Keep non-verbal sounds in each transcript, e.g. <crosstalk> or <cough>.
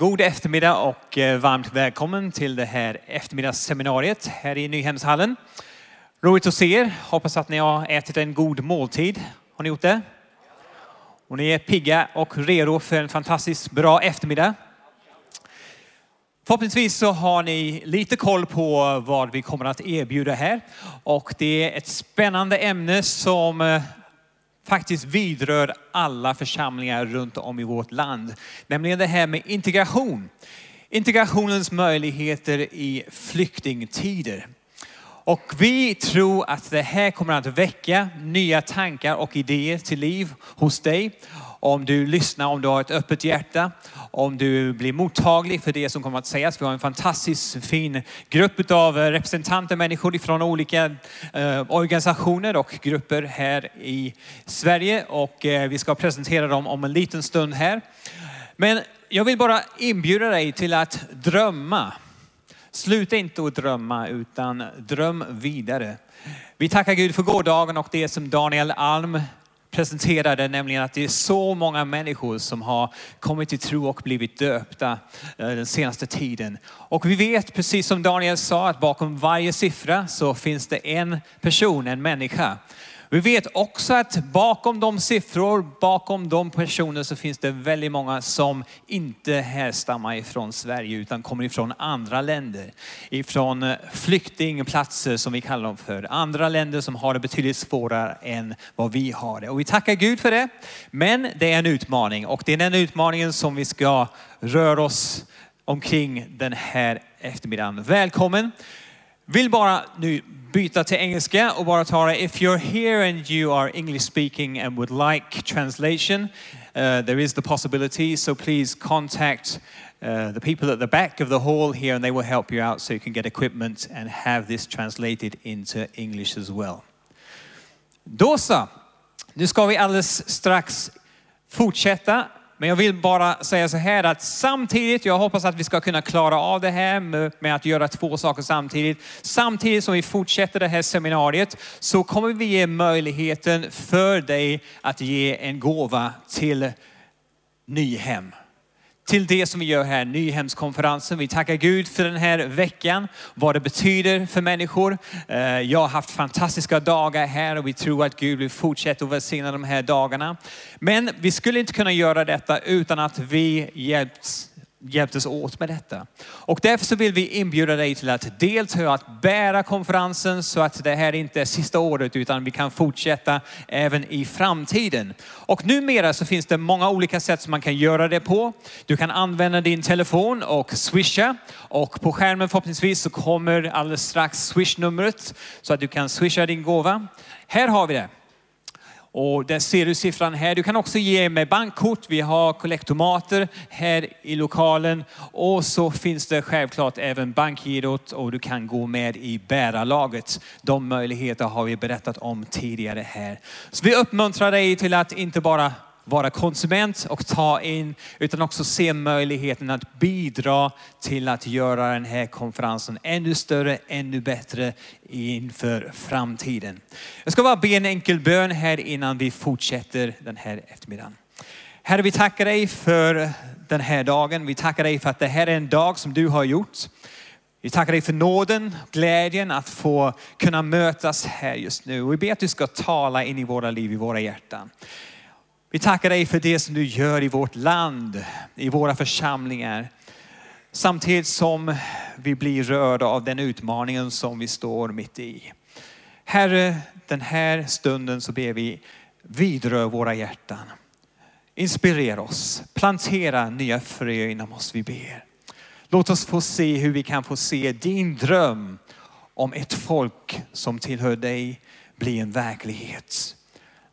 God eftermiddag och eh, varmt välkommen till det här eftermiddagsseminariet här i Nyhemshallen. Roligt att se er. Hoppas att ni har ätit en god måltid. Har ni gjort det? Och ni är pigga och redo för en fantastiskt bra eftermiddag. Förhoppningsvis så har ni lite koll på vad vi kommer att erbjuda här. Och det är ett spännande ämne som eh, faktiskt vidrör alla församlingar runt om i vårt land. Nämligen det här med integration. Integrationens möjligheter i flyktingtider. Och vi tror att det här kommer att väcka nya tankar och idéer till liv hos dig. Om du lyssnar, om du har ett öppet hjärta, om du blir mottaglig för det som kommer att sägas. Vi har en fantastiskt fin grupp av eh, representanter, människor från olika eh, organisationer och grupper här i Sverige och eh, vi ska presentera dem om en liten stund här. Men jag vill bara inbjuda dig till att drömma. Sluta inte att drömma utan dröm vidare. Vi tackar Gud för gårdagen och det som Daniel Alm presenterade, nämligen att det är så många människor som har kommit till tro och blivit döpta eh, den senaste tiden. Och vi vet, precis som Daniel sa, att bakom varje siffra så finns det en person, en människa. Vi vet också att bakom de siffror, bakom de personer så finns det väldigt många som inte härstammar ifrån Sverige utan kommer ifrån andra länder. Ifrån eh, flyktingplatser som vi kallar dem för. Andra länder som har det betydligt svårare än vad vi har det. Och vi tackar Gud för det. Men det är en utmaning och det är den utmaningen som vi ska röra oss omkring den här eftermiddagen. Välkommen! Vill bara nu byta till engelska och bara ta det. If you're here and you are English speaking and would like translation, uh, there is the possibility. So please contact uh, the people at the back of the hall here and they will help you out so you can get equipment and have this translated into English as well. Då så, nu ska vi alldeles strax fortsätta men jag vill bara säga så här att samtidigt, jag hoppas att vi ska kunna klara av det här med att göra två saker samtidigt. Samtidigt som vi fortsätter det här seminariet så kommer vi ge möjligheten för dig att ge en gåva till Nyhem till det som vi gör här, Nyhemskonferensen. Vi tackar Gud för den här veckan, vad det betyder för människor. Eh, jag har haft fantastiska dagar här och vi tror att Gud vill fortsätta att välsigna de här dagarna. Men vi skulle inte kunna göra detta utan att vi hjälps hjälptes åt med detta. Och därför så vill vi inbjuda dig till att delta, att bära konferensen så att det här inte är sista året utan vi kan fortsätta även i framtiden. Och numera så finns det många olika sätt som man kan göra det på. Du kan använda din telefon och swisha och på skärmen förhoppningsvis så kommer alldeles strax swishnumret så att du kan swisha din gåva. Här har vi det. Och där ser du siffran här. Du kan också ge med bankkort. Vi har kollektomater här i lokalen. Och så finns det självklart även bankgirot och du kan gå med i bärarlaget. De möjligheter har vi berättat om tidigare här. Så vi uppmuntrar dig till att inte bara vara konsument och ta in, utan också se möjligheten att bidra till att göra den här konferensen ännu större, ännu bättre inför framtiden. Jag ska bara be en enkel bön här innan vi fortsätter den här eftermiddagen. Herre, vi tackar dig för den här dagen. Vi tackar dig för att det här är en dag som du har gjort. Vi tackar dig för nåden, glädjen att få kunna mötas här just nu. Vi ber att du ska tala in i våra liv, i våra hjärtan. Vi tackar dig för det som du gör i vårt land, i våra församlingar. Samtidigt som vi blir rörda av den utmaningen som vi står mitt i. Herre, den här stunden så ber vi vidrör våra hjärtan. Inspirera oss, plantera nya frö inom oss, vi ber. Låt oss få se hur vi kan få se din dröm om ett folk som tillhör dig bli en verklighet.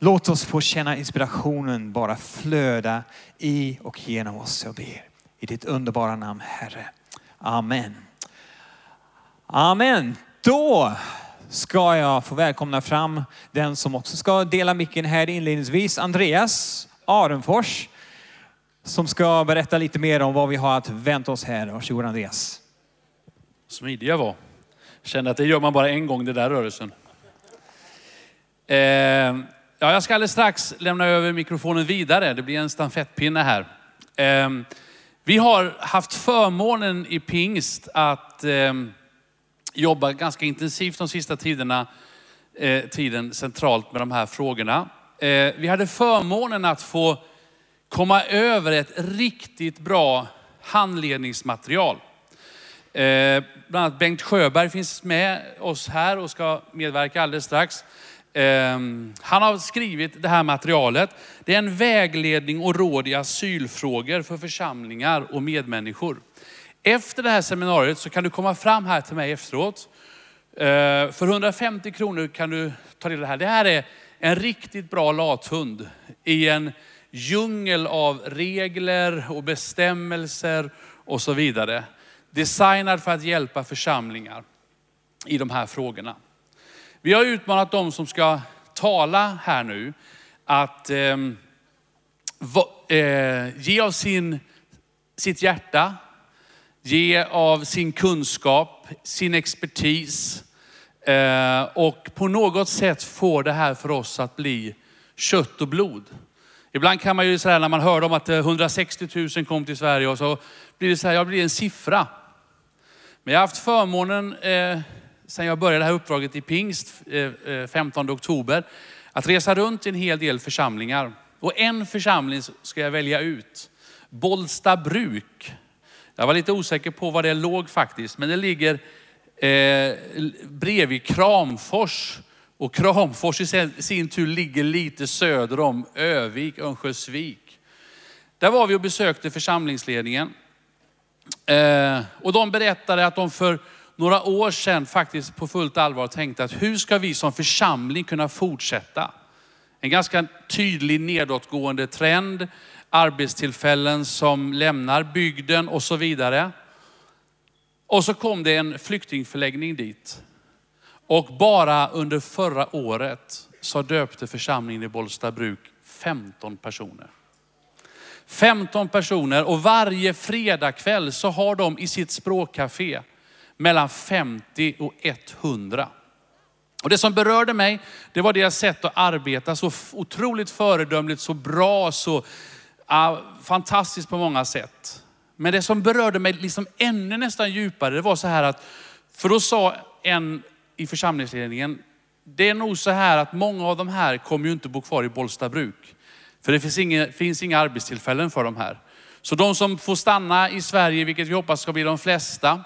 Låt oss få känna inspirationen bara flöda i och genom oss, jag ber. I ditt underbara namn, Herre. Amen. Amen. Då ska jag få välkomna fram den som också ska dela micken här inledningsvis, Andreas Arenfors, som ska berätta lite mer om vad vi har att vänta oss här. Varsågod Andreas. Smidig jag var. Kände att det gör man bara en gång, det där rörelsen. Eh, Ja, jag ska alldeles strax lämna över mikrofonen vidare. Det blir en stafettpinne här. Ehm, vi har haft förmånen i pingst att eh, jobba ganska intensivt de sista tiderna, eh, tiden centralt med de här frågorna. Eh, vi hade förmånen att få komma över ett riktigt bra handledningsmaterial. Eh, bland annat Bengt Sjöberg finns med oss här och ska medverka alldeles strax. Ehm, han har skrivit det här materialet. Det är en vägledning och råd i asylfrågor för församlingar och medmänniskor. Efter det här seminariet så kan du komma fram här till mig efteråt. Ehm, för 150 kronor kan du ta del av det här. Det här är en riktigt bra lathund i en djungel av regler och bestämmelser och så vidare. Designad för att hjälpa församlingar i de här frågorna. Vi har utmanat de som ska tala här nu att eh, va, eh, ge av sin, sitt hjärta, ge av sin kunskap, sin expertis eh, och på något sätt få det här för oss att bli kött och blod. Ibland kan man ju säga när man hör om att eh, 160 000 kom till Sverige och så blir det så här, jag blir en siffra. Men jag har haft förmånen eh, sen jag började det här uppdraget i pingst eh, eh, 15 oktober att resa runt i en hel del församlingar. Och en församling ska jag välja ut. Bollsta bruk. Jag var lite osäker på var det låg faktiskt, men det ligger eh, bredvid Kramfors. Och Kramfors i sin tur ligger lite söder om Övik, Örnsköldsvik. Där var vi och besökte församlingsledningen. Eh, och de berättade att de för några år sedan faktiskt på fullt allvar tänkte att hur ska vi som församling kunna fortsätta? En ganska tydlig nedåtgående trend, arbetstillfällen som lämnar bygden och så vidare. Och så kom det en flyktingförläggning dit. Och bara under förra året så döpte församlingen i Bollstabruk 15 personer. 15 personer och varje fredagkväll så har de i sitt språkcafé mellan 50 och 100. Och det som berörde mig, det var deras sätt att arbeta så otroligt föredömligt, så bra, så uh, fantastiskt på många sätt. Men det som berörde mig liksom ännu nästan djupare, det var så här att, för då sa en i församlingsledningen, det är nog så här att många av de här kommer ju inte bo kvar i Bollstabruk. För det finns inga, finns inga arbetstillfällen för de här. Så de som får stanna i Sverige, vilket vi hoppas ska bli de flesta,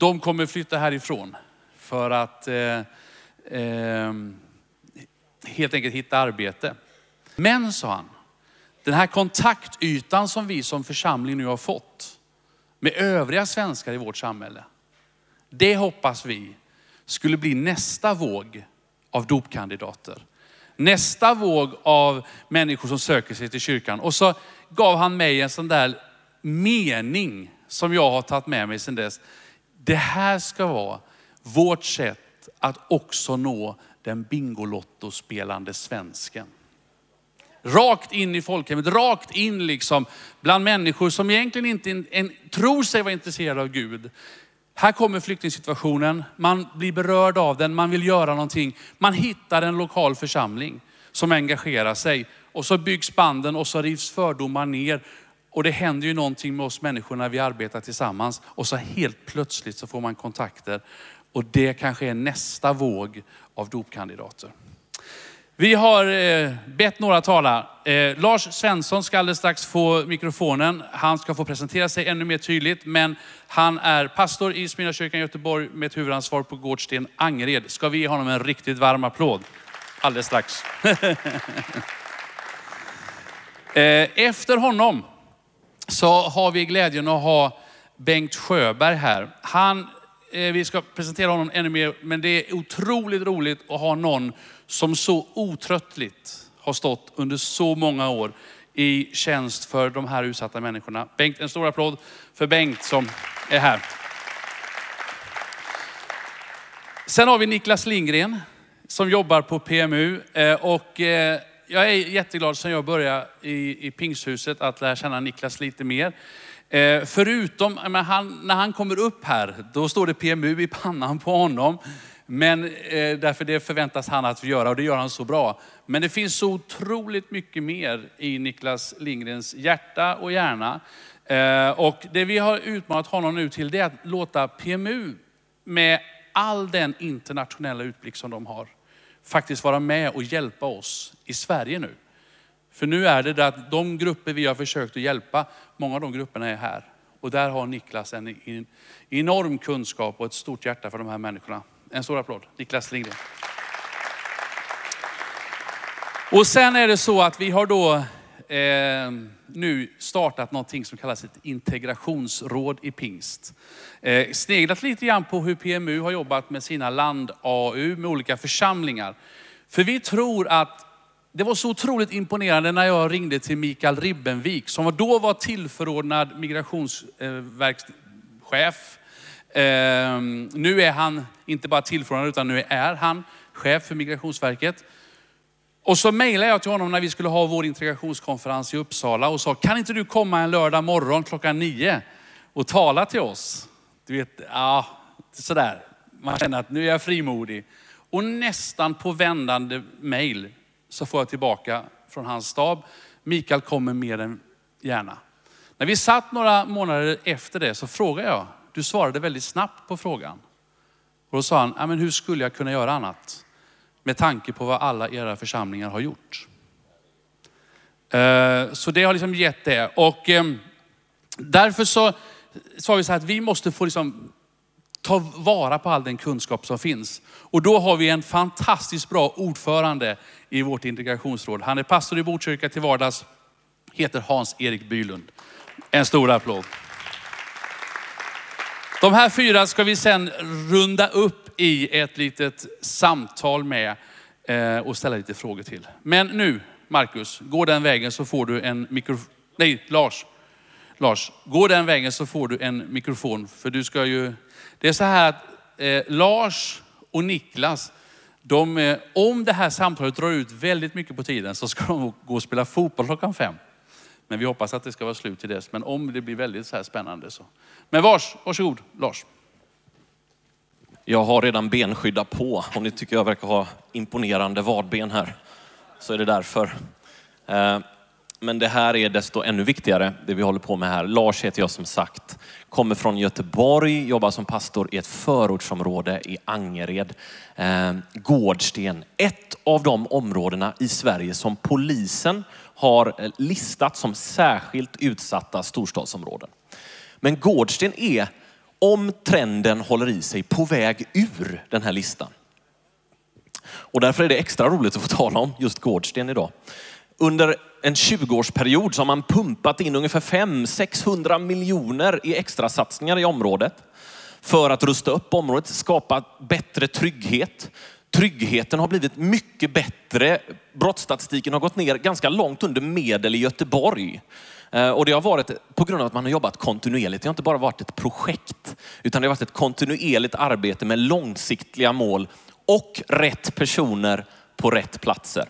de kommer flytta härifrån. För att eh, eh, helt enkelt hitta arbete. Men, sa han, den här kontaktytan som vi som församling nu har fått med övriga svenskar i vårt samhälle. Det hoppas vi skulle bli nästa våg av dopkandidater. Nästa våg av människor som söker sig till kyrkan. Och så gav han mig en sån där mening som jag har tagit med mig sedan dess. Det här ska vara vårt sätt att också nå den Bingolotto-spelande svensken. Rakt in i folkhemmet, rakt in liksom bland människor som egentligen inte en, en, tror sig vara intresserade av Gud. Här kommer flyktingsituationen, man blir berörd av den, man vill göra någonting. Man hittar en lokal församling som engagerar sig och så byggs banden och så rivs fördomar ner. Och det händer ju någonting med oss människor när vi arbetar tillsammans och så helt plötsligt så får man kontakter. Och det kanske är nästa våg av dopkandidater. Vi har eh, bett några tala. Eh, Lars Svensson ska alldeles strax få mikrofonen. Han ska få presentera sig ännu mer tydligt, men han är pastor i Smyrnakyrkan i Göteborg med ett huvudansvar på Gårdsten Angered. Ska vi ge honom en riktigt varm applåd alldeles strax. <laughs> Eh, efter honom så har vi glädjen att ha Bengt Sjöberg här. Han, eh, vi ska presentera honom ännu mer, men det är otroligt roligt att ha någon som så otröttligt har stått under så många år i tjänst för de här utsatta människorna. Bengt, en stor applåd för Bengt som är här. Sen har vi Niklas Lindgren som jobbar på PMU eh, och eh, jag är jätteglad sen jag började i, i Pingshuset att lära känna Niklas lite mer. Eh, förutom, han, när han kommer upp här, då står det PMU i pannan på honom. Men eh, därför det förväntas han att göra och det gör han så bra. Men det finns så otroligt mycket mer i Niklas Lindgrens hjärta och hjärna. Eh, och det vi har utmanat honom nu till det är att låta PMU med all den internationella utblick som de har, faktiskt vara med och hjälpa oss i Sverige nu. För nu är det att de grupper vi har försökt att hjälpa, många av de grupperna är här. Och där har Niklas en, en enorm kunskap och ett stort hjärta för de här människorna. En stor applåd, Niklas Lindgren. Och sen är det så att vi har då eh, nu startat någonting som kallas ett integrationsråd i pingst. Eh, sneglat lite grann på hur PMU har jobbat med sina land-AU med olika församlingar. För vi tror att det var så otroligt imponerande när jag ringde till Mikael Ribbenvik som då var tillförordnad migrationsverkschef. Eh, nu är han inte bara tillförordnad utan nu är han chef för Migrationsverket. Och så mejlade jag till honom när vi skulle ha vår integrationskonferens i Uppsala och sa, kan inte du komma en lördag morgon klockan nio och tala till oss? Du vet, ja, sådär. Man känner att nu är jag frimodig. Och nästan på vändande mejl så får jag tillbaka från hans stab, Mikael kommer mer än gärna. När vi satt några månader efter det så frågade jag, du svarade väldigt snabbt på frågan. Och då sa han, men hur skulle jag kunna göra annat? Med tanke på vad alla era församlingar har gjort. Eh, så det har liksom gett det. Och eh, därför så sa vi så här att vi måste få liksom ta vara på all den kunskap som finns. Och då har vi en fantastiskt bra ordförande i vårt integrationsråd. Han är pastor i Botkyrka till vardags, heter Hans-Erik Bylund. En stor applåd. De här fyra ska vi sen runda upp i ett litet samtal med eh, och ställa lite frågor till. Men nu, Markus, gå den vägen så får du en mikrofon. Nej, Lars. Lars, gå den vägen så får du en mikrofon. För du ska ju... Det är så här att eh, Lars och Niklas, de, eh, om det här samtalet drar ut väldigt mycket på tiden så ska de gå och spela fotboll klockan fem. Men vi hoppas att det ska vara slut till dess. Men om det blir väldigt så här spännande så. Men vars, varsågod Lars. Jag har redan benskydda på. Om ni tycker jag verkar ha imponerande vadben här så är det därför. Eh, men det här är desto ännu viktigare, det vi håller på med här. Lars heter jag som sagt, kommer från Göteborg, jobbar som pastor i ett förortsområde i Angered. Eh, Gårdsten, ett av de områdena i Sverige som polisen har eh, listat som särskilt utsatta storstadsområden. Men Gårdsten är, om trenden håller i sig, på väg ur den här listan. Och därför är det extra roligt att få tala om just Gårdsten idag. Under en 20-årsperiod så har man pumpat in ungefär 500-600 miljoner i extra satsningar i området för att rusta upp området, skapa bättre trygghet. Tryggheten har blivit mycket bättre. Brottsstatistiken har gått ner ganska långt under medel i Göteborg. Eh, och det har varit på grund av att man har jobbat kontinuerligt. Det har inte bara varit ett projekt, utan det har varit ett kontinuerligt arbete med långsiktiga mål och rätt personer på rätt platser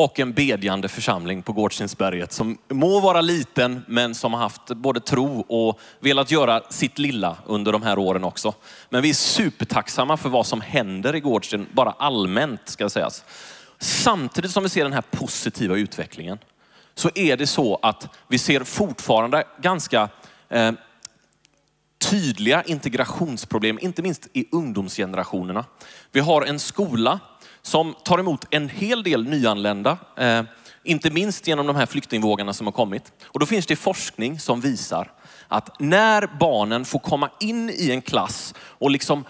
och en bedjande församling på Gårdstensberget som må vara liten men som har haft både tro och velat göra sitt lilla under de här åren också. Men vi är supertacksamma för vad som händer i Gårdsten, bara allmänt ska sägas. Samtidigt som vi ser den här positiva utvecklingen så är det så att vi ser fortfarande ganska eh, tydliga integrationsproblem, inte minst i ungdomsgenerationerna. Vi har en skola som tar emot en hel del nyanlända, eh, inte minst genom de här flyktingvågarna som har kommit. Och då finns det forskning som visar att när barnen får komma in i en klass och liksom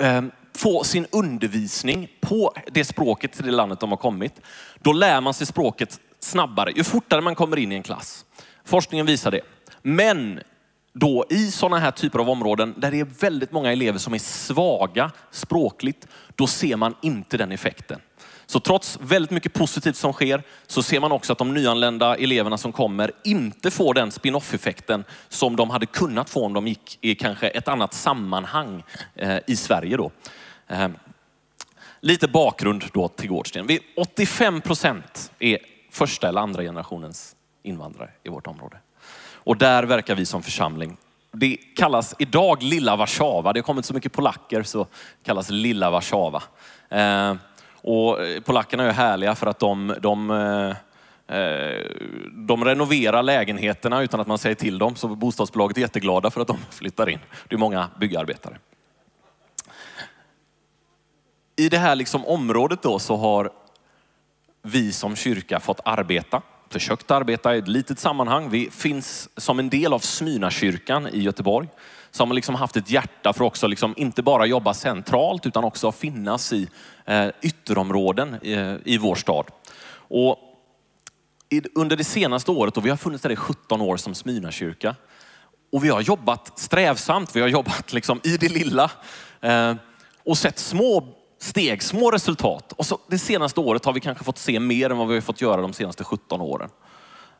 eh, få sin undervisning på det språket till det landet de har kommit, då lär man sig språket snabbare ju fortare man kommer in i en klass. Forskningen visar det. Men då i sådana här typer av områden där det är väldigt många elever som är svaga språkligt, då ser man inte den effekten. Så trots väldigt mycket positivt som sker så ser man också att de nyanlända eleverna som kommer inte får den spin-off effekten som de hade kunnat få om de gick i kanske ett annat sammanhang eh, i Sverige då. Eh, lite bakgrund då till Gårdsten. 85 procent är första eller andra generationens invandrare i vårt område. Och där verkar vi som församling. Det kallas idag Lilla Warszawa. Det har kommit så mycket polacker så det kallas Lilla Warszawa. Eh, och polackerna är härliga för att de, de, eh, eh, de renoverar lägenheterna utan att man säger till dem, så bostadsbolaget är jätteglada för att de <laughs> flyttar in. Det är många byggarbetare. I det här liksom området då så har vi som kyrka fått arbeta, försökt arbeta i ett litet sammanhang. Vi finns som en del av Smyrnakyrkan i Göteborg som har liksom haft ett hjärta för också liksom inte bara jobba centralt utan också finnas i eh, ytterområden i, eh, i vår stad. Och i, under det senaste året, och vi har funnits där i 17 år som Smyrnakyrka, och vi har jobbat strävsamt, vi har jobbat liksom i det lilla eh, och sett små steg, små resultat. Och så det senaste året har vi kanske fått se mer än vad vi har fått göra de senaste 17 åren.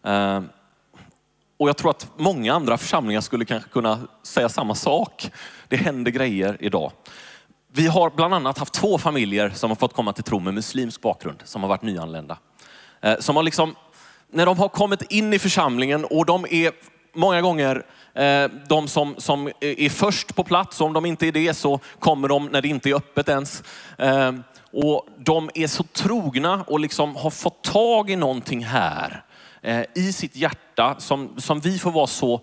Eh, och jag tror att många andra församlingar skulle kanske kunna säga samma sak. Det händer grejer idag. Vi har bland annat haft två familjer som har fått komma till tro med muslimsk bakgrund, som har varit nyanlända. Eh, som har liksom, när de har kommit in i församlingen och de är många gånger Eh, de som, som är först på plats. Om de inte är det så kommer de när det inte är öppet ens. Eh, och de är så trogna och liksom har fått tag i någonting här eh, i sitt hjärta som, som vi får vara så,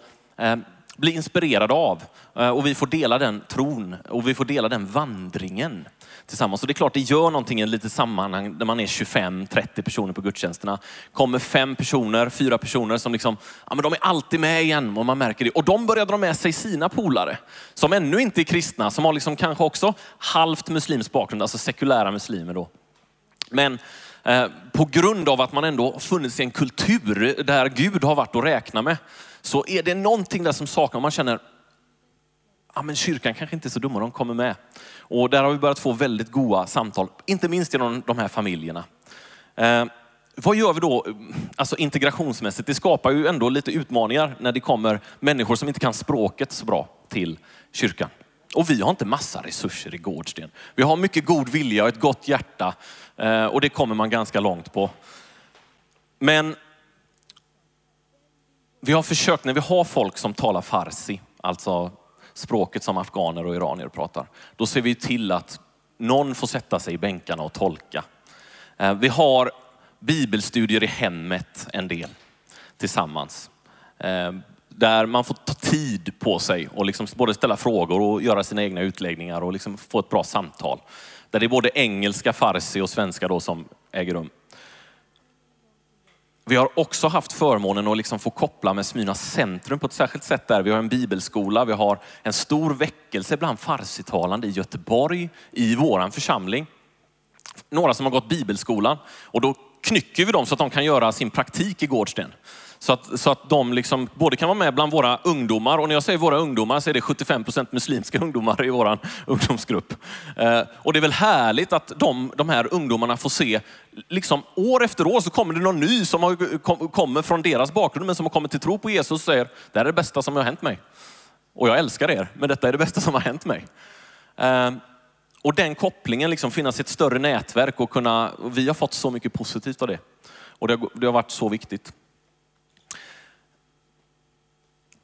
bli inspirerade av. Och vi får dela den tron och vi får dela den vandringen tillsammans. Och det är klart, det gör någonting i ett litet sammanhang där man är 25-30 personer på gudstjänsterna. Kommer fem personer, fyra personer som liksom, ja men de är alltid med igen och man märker det. Och de börjar dra med sig sina polare som ännu inte är kristna, som har liksom kanske också halvt muslimsk bakgrund, alltså sekulära muslimer då. Men Eh, på grund av att man ändå funnits i en kultur där Gud har varit att räkna med, så är det någonting där som saknas. Man känner, ja men kyrkan kanske inte är så dumma, de kommer med. Och där har vi börjat få väldigt goda samtal, inte minst genom de här familjerna. Eh, vad gör vi då alltså integrationsmässigt? Det skapar ju ändå lite utmaningar när det kommer människor som inte kan språket så bra till kyrkan. Och vi har inte massa resurser i Gårdsten. Vi har mycket god vilja och ett gott hjärta eh, och det kommer man ganska långt på. Men vi har försökt, när vi har folk som talar farsi, alltså språket som afghaner och iranier pratar, då ser vi till att någon får sätta sig i bänkarna och tolka. Eh, vi har bibelstudier i hemmet en del tillsammans. Eh, där man får ta tid på sig och liksom både ställa frågor och göra sina egna utläggningar och liksom få ett bra samtal. Där det är både engelska, farsi och svenska då som äger rum. Vi har också haft förmånen att liksom få koppla med Smyna centrum på ett särskilt sätt där. Vi har en bibelskola, vi har en stor väckelse bland farsitalande i Göteborg, i våran församling. Några som har gått bibelskolan och då knycker vi dem så att de kan göra sin praktik i Gårdsten. Så att, så att de liksom både kan vara med bland våra ungdomar, och när jag säger våra ungdomar så är det 75 procent muslimska <laughs> ungdomar i vår ungdomsgrupp. Eh, och det är väl härligt att de, de här ungdomarna får se, liksom år efter år så kommer det någon ny som har, kom, kommer från deras bakgrund men som har kommit till tro på Jesus och säger, det här är det bästa som har hänt mig. Och jag älskar er, men detta är det bästa som har hänt mig. Eh, och den kopplingen, liksom finnas i ett större nätverk och kunna, vi har fått så mycket positivt av det. Och det har, det har varit så viktigt.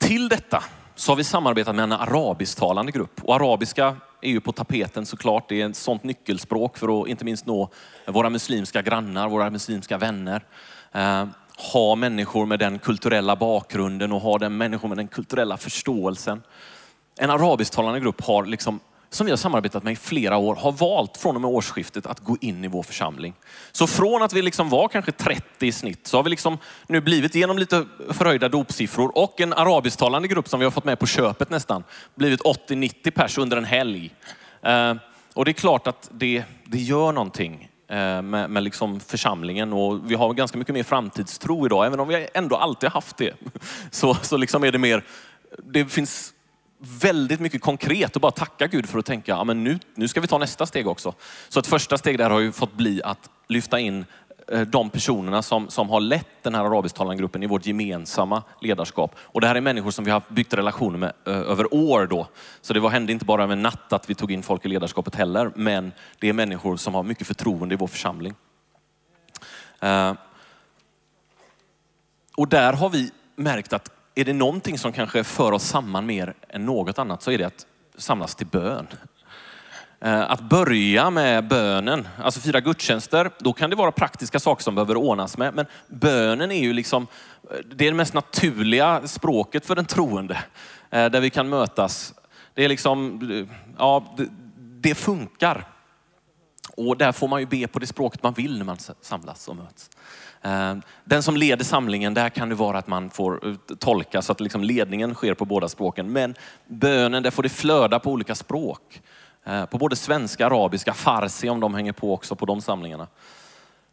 Till detta så har vi samarbetat med en arabisktalande grupp. Och arabiska är ju på tapeten såklart. Det är ett sånt nyckelspråk för att inte minst nå våra muslimska grannar, våra muslimska vänner. Eh, ha människor med den kulturella bakgrunden och ha den människor med den kulturella förståelsen. En arabisktalande grupp har liksom som vi har samarbetat med i flera år har valt från och med årsskiftet att gå in i vår församling. Så från att vi liksom var kanske 30 i snitt så har vi liksom nu blivit genom lite förhöjda dopsiffror och en arabisktalande grupp som vi har fått med på köpet nästan blivit 80-90 pers under en helg. Eh, och det är klart att det, det gör någonting eh, med, med liksom församlingen och vi har ganska mycket mer framtidstro idag, även om vi ändå alltid haft det. <laughs> Så, så liksom är det mer, det finns väldigt mycket konkret och bara tacka Gud för att tänka, ja, men nu, nu ska vi ta nästa steg också. Så ett första steg där har ju fått bli att lyfta in eh, de personerna som, som har lett den här arabisktalande gruppen i vårt gemensamma ledarskap. Och det här är människor som vi har byggt relationer med ö, över år då. Så det var, hände inte bara över en natt att vi tog in folk i ledarskapet heller, men det är människor som har mycket förtroende i vår församling. Uh, och där har vi märkt att är det någonting som kanske för oss samman mer än något annat så är det att samlas till bön. Eh, att börja med bönen, alltså fira gudstjänster, då kan det vara praktiska saker som behöver ordnas med. Men bönen är ju liksom, eh, det är det mest naturliga språket för den troende. Eh, där vi kan mötas. Det är liksom, ja, det, det funkar. Och där får man ju be på det språket man vill när man samlas och möts. Ehm, den som leder samlingen, där kan det vara att man får eh, tolka så att liksom ledningen sker på båda språken. Men bönen, där får det flöda på olika språk. Ehm, på både svenska, arabiska, farsi om de hänger på också på de samlingarna.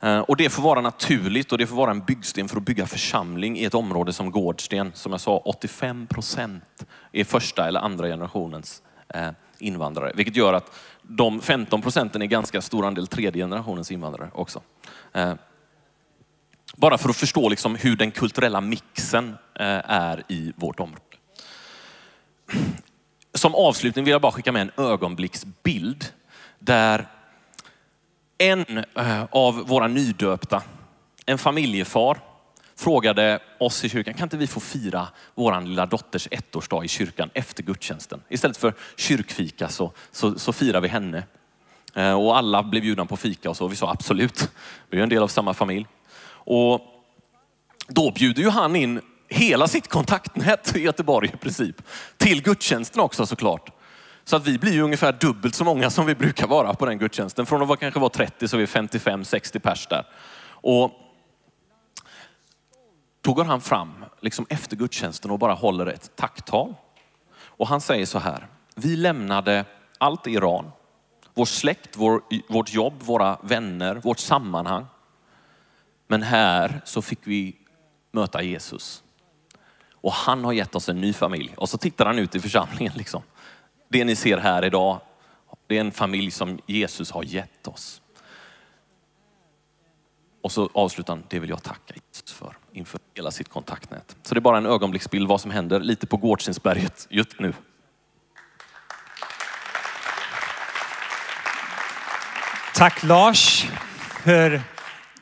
Ehm, och det får vara naturligt och det får vara en byggsten för att bygga församling i ett område som Gårdsten. Som jag sa, 85 procent är första eller andra generationens invandrare. Vilket gör att de 15 procenten är ganska stor andel tredje generationens invandrare också. Bara för att förstå liksom hur den kulturella mixen eh, är i vårt område. Som avslutning vill jag bara skicka med en ögonblicksbild där en eh, av våra nydöpta, en familjefar, frågade oss i kyrkan, kan inte vi få fira vår lilla dotters ettårsdag i kyrkan efter gudstjänsten? Istället för kyrkfika så, så, så firar vi henne. Eh, och alla blev bjudna på fika och så. Vi sa absolut, vi är en del av samma familj. Och då bjuder ju han in hela sitt kontaktnät i Göteborg i princip. Till gudstjänsten också såklart. Så att vi blir ju ungefär dubbelt så många som vi brukar vara på den gudstjänsten. Från att vara, kanske vara 30 så är vi 55-60 pers där. Och då går han fram liksom efter gudstjänsten och bara håller ett tacktal. Och han säger så här, vi lämnade allt i Iran. Vår släkt, vår, vårt jobb, våra vänner, vårt sammanhang. Men här så fick vi möta Jesus. Och han har gett oss en ny familj. Och så tittar han ut i församlingen. Liksom. Det ni ser här idag, det är en familj som Jesus har gett oss. Och så avslutar han, det vill jag tacka Jesus för inför hela sitt kontaktnät. Så det är bara en ögonblicksbild vad som händer lite på Gårdstensberget just nu. Tack Lars för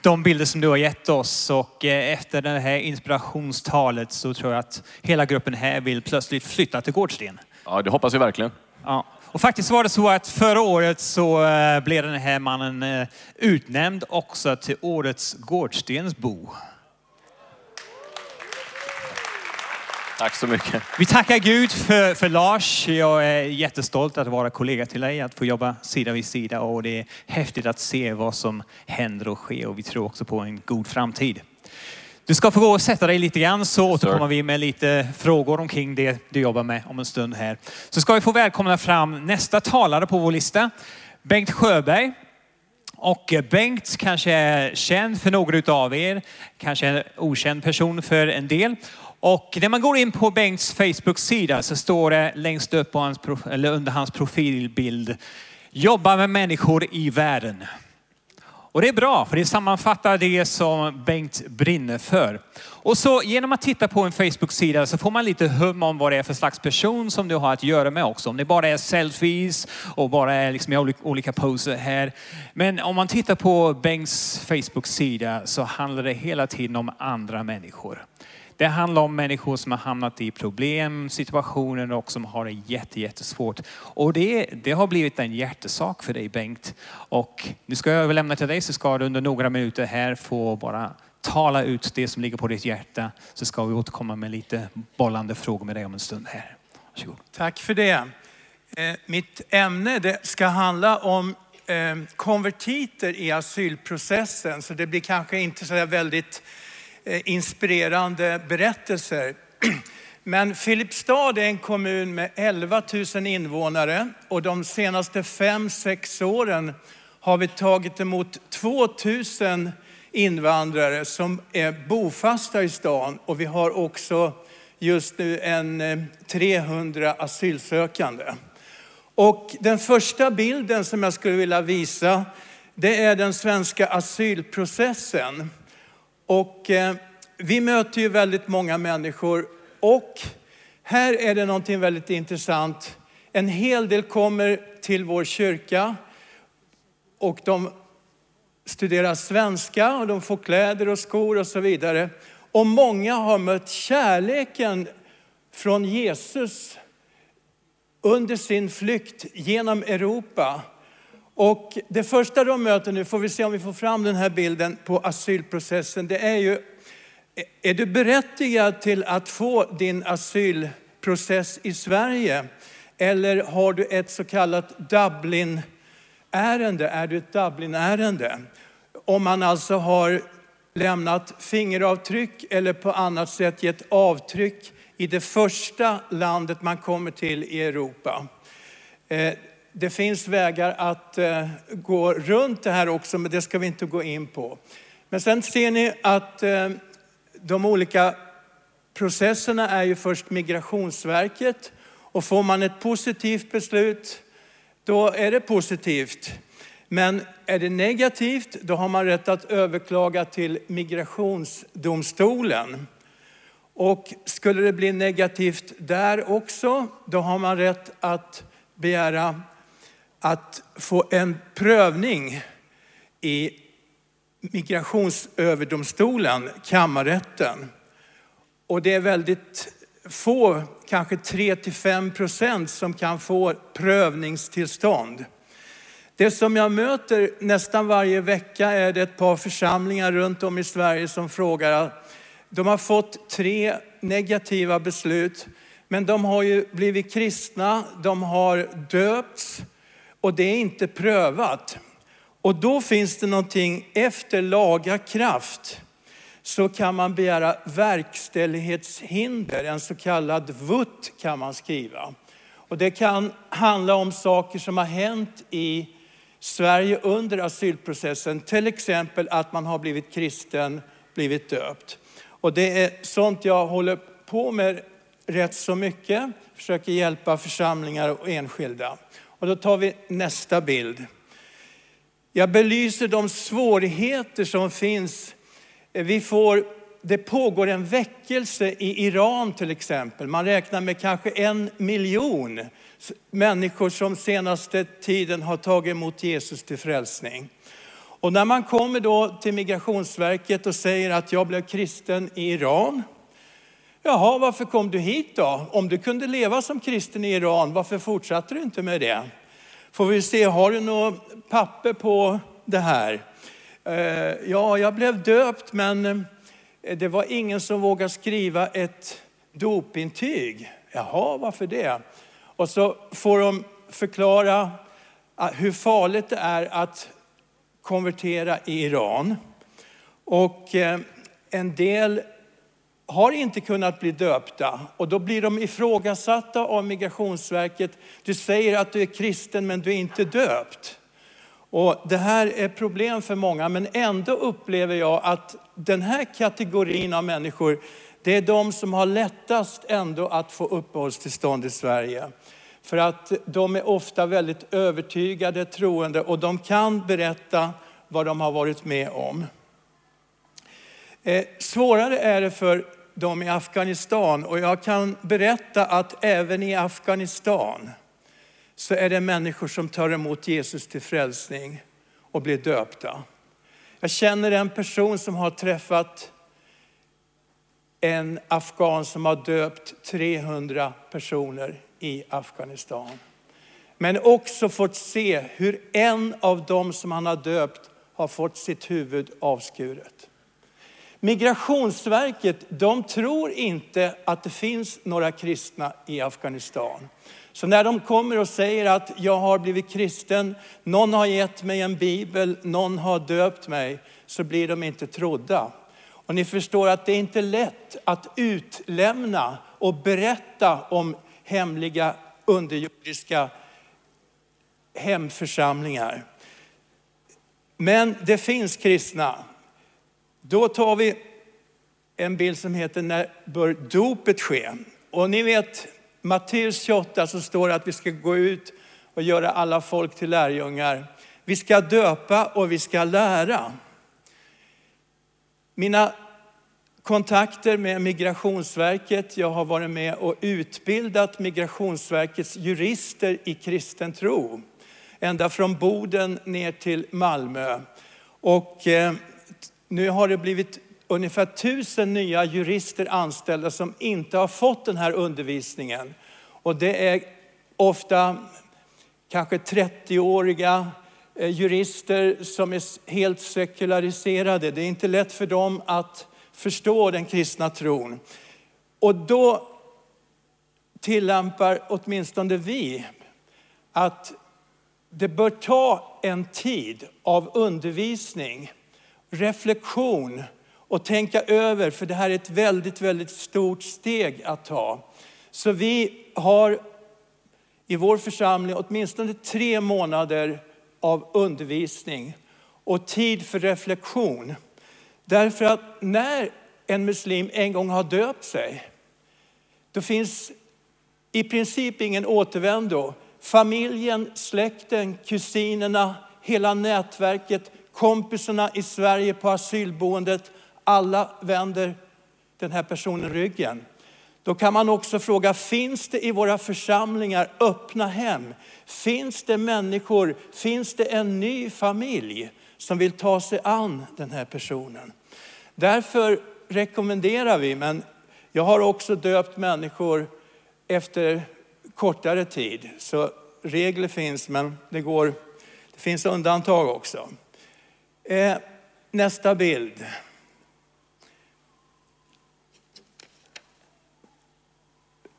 de bilder som du har gett oss och eh, efter det här inspirationstalet så tror jag att hela gruppen här vill plötsligt flytta till Gårdsten. Ja, det hoppas vi verkligen. Ja. Och faktiskt var det så att förra året så eh, blev den här mannen eh, utnämnd också till årets Gårdstensbo. Tack så mycket. Vi tackar Gud för, för Lars. Jag är jättestolt att vara kollega till dig, att få jobba sida vid sida och det är häftigt att se vad som händer och sker och vi tror också på en god framtid. Du ska få gå och sätta dig lite grann så återkommer vi med lite frågor omkring det du jobbar med om en stund här. Så ska vi få välkomna fram nästa talare på vår lista. Bengt Sjöberg. Och Bengt kanske är känd för några av er, kanske en okänd person för en del. Och när man går in på Bengts Facebook-sida så står det längst upp på hans, prof- eller under hans profilbild, jobba med människor i världen. Och det är bra, för det sammanfattar det som Bengt brinner för. Och så genom att titta på en Facebook-sida så får man lite hum om vad det är för slags person som du har att göra med också. Om det bara är selfies och bara är liksom i olika- olika poser här. Men om man tittar på Bengts Facebook-sida så handlar det hela tiden om andra människor. Det handlar om människor som har hamnat i problem, situationer och som har det jätte, jättesvårt. Och det, det har blivit en hjärtesak för dig Bengt. Och nu ska jag överlämna till dig så ska du under några minuter här få bara tala ut det som ligger på ditt hjärta. Så ska vi återkomma med lite bollande frågor med dig om en stund här. Varsågod. Tack för det. Eh, Mitt ämne det ska handla om eh, konvertiter i asylprocessen. Så det blir kanske inte så där väldigt Eh, inspirerande berättelser. <clears throat> Men Filipstad är en kommun med 11 000 invånare och de senaste fem sex åren har vi tagit emot 2 000 invandrare som är bofasta i stan och vi har också just nu en eh, 300 asylsökande. Och den första bilden som jag skulle vilja visa, det är den svenska asylprocessen. Och eh, vi möter ju väldigt många människor och här är det någonting väldigt intressant. En hel del kommer till vår kyrka och de studerar svenska och de får kläder och skor och så vidare. Och många har mött kärleken från Jesus under sin flykt genom Europa. Och det första de möter nu, får vi se om vi får fram den här bilden på asylprocessen, det är ju, är du berättigad till att få din asylprocess i Sverige? Eller har du ett så kallat Dublin-ärende? Är du ett Dublin-ärende? Om man alltså har lämnat fingeravtryck eller på annat sätt gett avtryck i det första landet man kommer till i Europa. Eh, det finns vägar att eh, gå runt det här också, men det ska vi inte gå in på. Men sen ser ni att eh, de olika processerna är ju först Migrationsverket och får man ett positivt beslut, då är det positivt. Men är det negativt, då har man rätt att överklaga till migrationsdomstolen. Och skulle det bli negativt där också, då har man rätt att begära att få en prövning i migrationsöverdomstolen, kammarrätten. Och det är väldigt få, kanske 3-5 procent som kan få prövningstillstånd. Det som jag möter nästan varje vecka är det ett par församlingar runt om i Sverige som frågar. De har fått tre negativa beslut, men de har ju blivit kristna, de har döpts och det är inte prövat. Och då finns det någonting efter laga kraft så kan man begära verkställighetshinder, en så kallad VUT kan man skriva. Och det kan handla om saker som har hänt i Sverige under asylprocessen. Till exempel att man har blivit kristen, blivit döpt. Och det är sånt jag håller på med rätt så mycket. Försöker hjälpa församlingar och enskilda. Och då tar vi nästa bild. Jag belyser de svårigheter som finns. Vi får, det pågår en väckelse i Iran till exempel. Man räknar med kanske en miljon människor som senaste tiden har tagit emot Jesus till frälsning. Och när man kommer då till Migrationsverket och säger att jag blev kristen i Iran. Jaha, varför kom du hit då? Om du kunde leva som kristen i Iran, varför fortsatte du inte med det? Får vi se, har du något papper på det här? Eh, ja, jag blev döpt men eh, det var ingen som vågade skriva ett dopintyg. Jaha, varför det? Och så får de förklara ah, hur farligt det är att konvertera i Iran. Och eh, en del har inte kunnat bli döpta och då blir de ifrågasatta av Migrationsverket. Du säger att du är kristen men du är inte döpt. Och det här är problem för många men ändå upplever jag att den här kategorin av människor det är de som har lättast ändå att få uppehållstillstånd i Sverige. För att de är ofta väldigt övertygade troende och de kan berätta vad de har varit med om. Eh, svårare är det för dem i Afghanistan och jag kan berätta att även i Afghanistan så är det människor som tar emot Jesus till frälsning och blir döpta. Jag känner en person som har träffat en afghan som har döpt 300 personer i Afghanistan. Men också fått se hur en av dem som han har döpt har fått sitt huvud avskuret. Migrationsverket, de tror inte att det finns några kristna i Afghanistan. Så när de kommer och säger att jag har blivit kristen, någon har gett mig en bibel, någon har döpt mig, så blir de inte trodda. Och ni förstår att det är inte lätt att utlämna och berätta om hemliga underjordiska hemförsamlingar. Men det finns kristna. Då tar vi en bild som heter När bör dopet ske? Och ni vet Matteus 28 så står det att vi ska gå ut och göra alla folk till lärjungar. Vi ska döpa och vi ska lära. Mina kontakter med Migrationsverket. Jag har varit med och utbildat Migrationsverkets jurister i kristen tro. Ända från Boden ner till Malmö. Och eh, nu har det blivit ungefär tusen nya jurister anställda som inte har fått den här undervisningen. Och det är ofta kanske 30-åriga eh, jurister som är helt sekulariserade. Det är inte lätt för dem att förstå den kristna tron. Och då tillämpar åtminstone vi att det bör ta en tid av undervisning, reflektion och tänka över, för det här är ett väldigt, väldigt stort steg att ta. Så vi har i vår församling åtminstone tre månader av undervisning och tid för reflektion. Därför att när en muslim en gång har döpt sig, då finns i princip ingen återvändo. Familjen, släkten, kusinerna, hela nätverket, kompisarna i Sverige på asylboendet, alla vänder den här personen ryggen. Då kan man också fråga, finns det i våra församlingar öppna hem? Finns det människor, finns det en ny familj som vill ta sig an den här personen? Därför rekommenderar vi, men jag har också döpt människor efter kortare tid. Så regler finns, men det, går, det finns undantag också. Eh, nästa bild.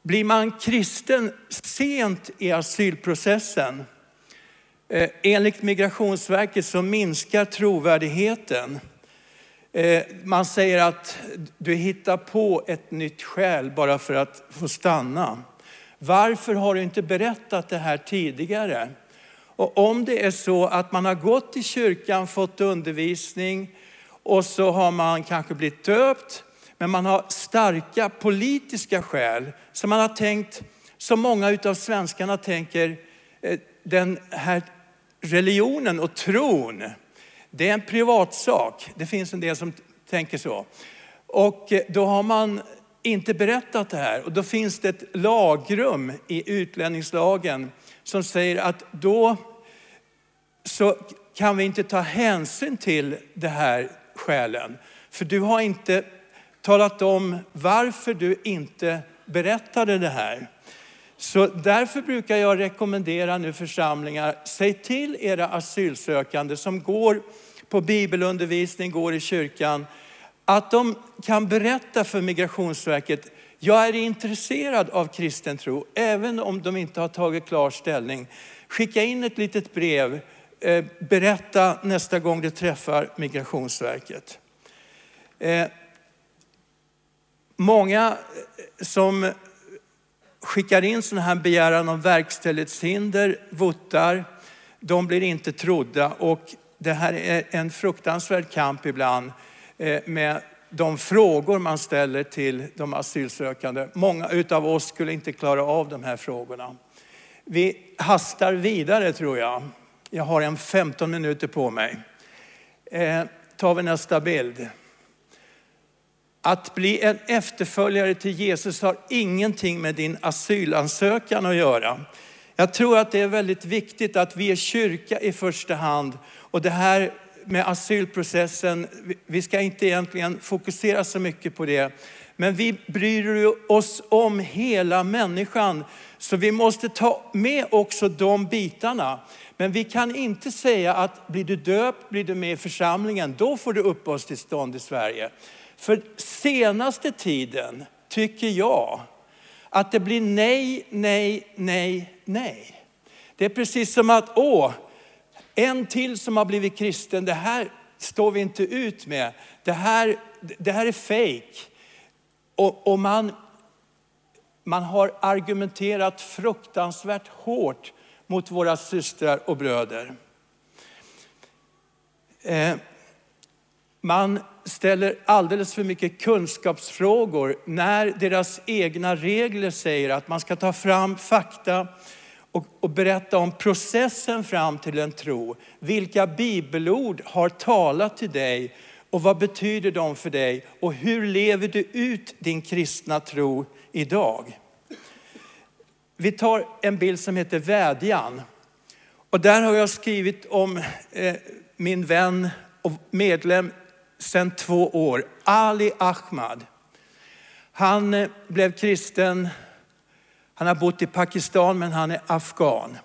Blir man kristen sent i asylprocessen, eh, enligt Migrationsverket så minskar trovärdigheten. Eh, man säger att du hittar på ett nytt skäl bara för att få stanna. Varför har du inte berättat det här tidigare? Och om det är så att man har gått i kyrkan, fått undervisning och så har man kanske blivit döpt, men man har starka politiska skäl. Så man har tänkt, som många av svenskarna tänker, eh, den här religionen och tron, det är en privatsak. Det finns en del som tänker så. Och eh, då har man inte berättat det här. Och då finns det ett lagrum i utlänningslagen som säger att då så kan vi inte ta hänsyn till det här skälen. För du har inte talat om varför du inte berättade det här. Så därför brukar jag rekommendera nu församlingar, säg till era asylsökande som går på bibelundervisning, går i kyrkan, att de kan berätta för Migrationsverket, jag är intresserad av kristen tro, även om de inte har tagit klar ställning. Skicka in ett litet brev, Eh, berätta nästa gång du träffar Migrationsverket. Eh, många eh, som skickar in sådana här begäran om verkställighetshinder, votar, de blir inte trodda och det här är en fruktansvärd kamp ibland med de frågor man ställer till de asylsökande. Många utav oss skulle inte klara av de här frågorna. Vi hastar vidare tror jag. Jag har en 15 minuter på mig. Eh, tar vi nästa bild. Att bli en efterföljare till Jesus har ingenting med din asylansökan att göra. Jag tror att det är väldigt viktigt att vi är kyrka i första hand. Och det här med asylprocessen, vi ska inte egentligen fokusera så mycket på det. Men vi bryr oss om hela människan. Så vi måste ta med också de bitarna. Men vi kan inte säga att blir du döpt, blir du med i församlingen, då får du uppehållstillstånd i Sverige. För senaste tiden tycker jag att det blir nej, nej, nej, nej. Det är precis som att, åh, en till som har blivit kristen, det här står vi inte ut med. Det här, det här är fejk. Och, och man, man har argumenterat fruktansvärt hårt mot våra systrar och bröder. Eh, man ställer alldeles för mycket kunskapsfrågor när deras egna regler säger att man ska ta fram fakta och, och berätta om processen fram till en tro. Vilka bibelord har talat till dig och vad betyder de för dig? Och hur lever du ut din kristna tro idag? Vi tar en bild som heter vädjan. Och där har jag skrivit om eh, min vän och medlem sedan två år, Ali Ahmad. Han eh, blev kristen han har bott i Pakistan men han är afghan.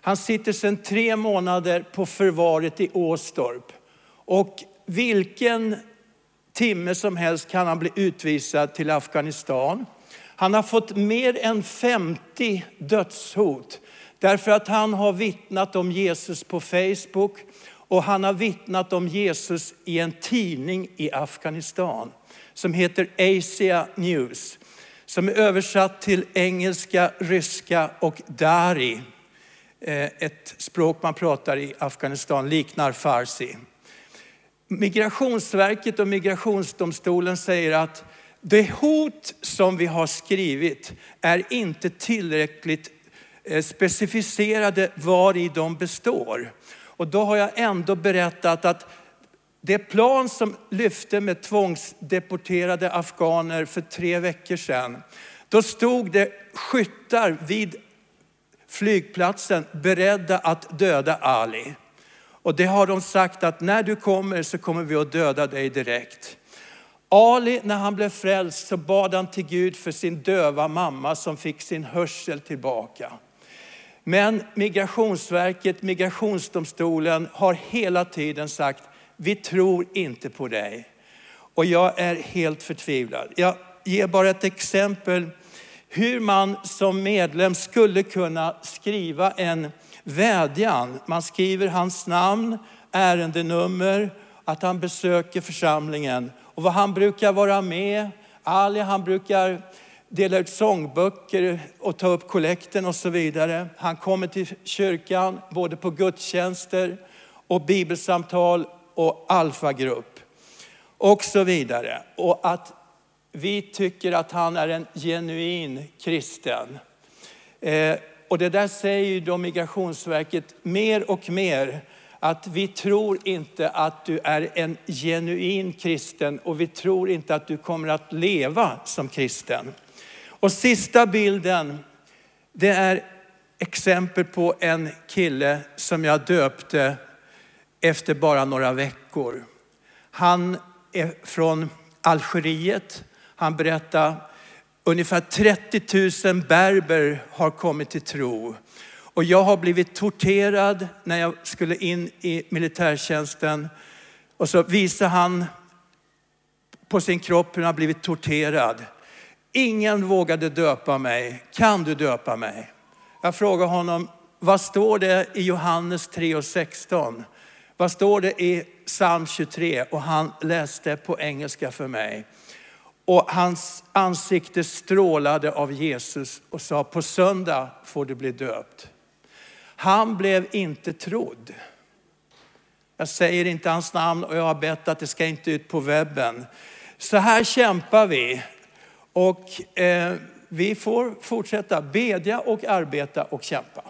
Han sitter sedan tre månader på förvaret i Åstorp. Och vilken timme som helst kan han bli utvisad till Afghanistan. Han har fått mer än 50 dödshot därför att han har vittnat om Jesus på Facebook och han har vittnat om Jesus i en tidning i Afghanistan som heter Asia News. Som är översatt till engelska, ryska och dari. Eh, ett språk man pratar i Afghanistan liknar farsi. Migrationsverket och migrationsdomstolen säger att det hot som vi har skrivit är inte tillräckligt eh, specificerade var i de består. Och då har jag ändå berättat att det plan som lyfte med tvångsdeporterade afghaner för tre veckor sedan, då stod det skyttar vid flygplatsen beredda att döda Ali. Och det har de sagt att när du kommer så kommer vi att döda dig direkt. Ali, när han blev frälst så bad han till Gud för sin döva mamma som fick sin hörsel tillbaka. Men Migrationsverket, Migrationsdomstolen har hela tiden sagt, vi tror inte på dig. Och jag är helt förtvivlad. Jag ger bara ett exempel hur man som medlem skulle kunna skriva en vädjan. Man skriver hans namn, ärendenummer, att han besöker församlingen och vad han brukar vara med. Ali han brukar dela ut sångböcker och ta upp kollekten och så vidare. Han kommer till kyrkan både på gudstjänster och bibelsamtal och alfagrupp och så vidare. Och att vi tycker att han är en genuin kristen. Eh, och det där säger då Migrationsverket mer och mer att vi tror inte att du är en genuin kristen och vi tror inte att du kommer att leva som kristen. Och sista bilden, det är exempel på en kille som jag döpte efter bara några veckor. Han är från Algeriet. Han berättade ungefär 30 000 berber har kommit till tro. Och jag har blivit torterad när jag skulle in i militärtjänsten. Och så visar han på sin kropp hur han har blivit torterad. Ingen vågade döpa mig. Kan du döpa mig? Jag frågar honom, vad står det i Johannes 3 och 16? Vad står det i psalm 23? Och han läste på engelska för mig. Och hans ansikte strålade av Jesus och sa, på söndag får du bli döpt. Han blev inte trodd. Jag säger inte hans namn och jag har bett att det ska inte ut på webben. Så här kämpar vi. Och eh, vi får fortsätta bedja och arbeta och kämpa.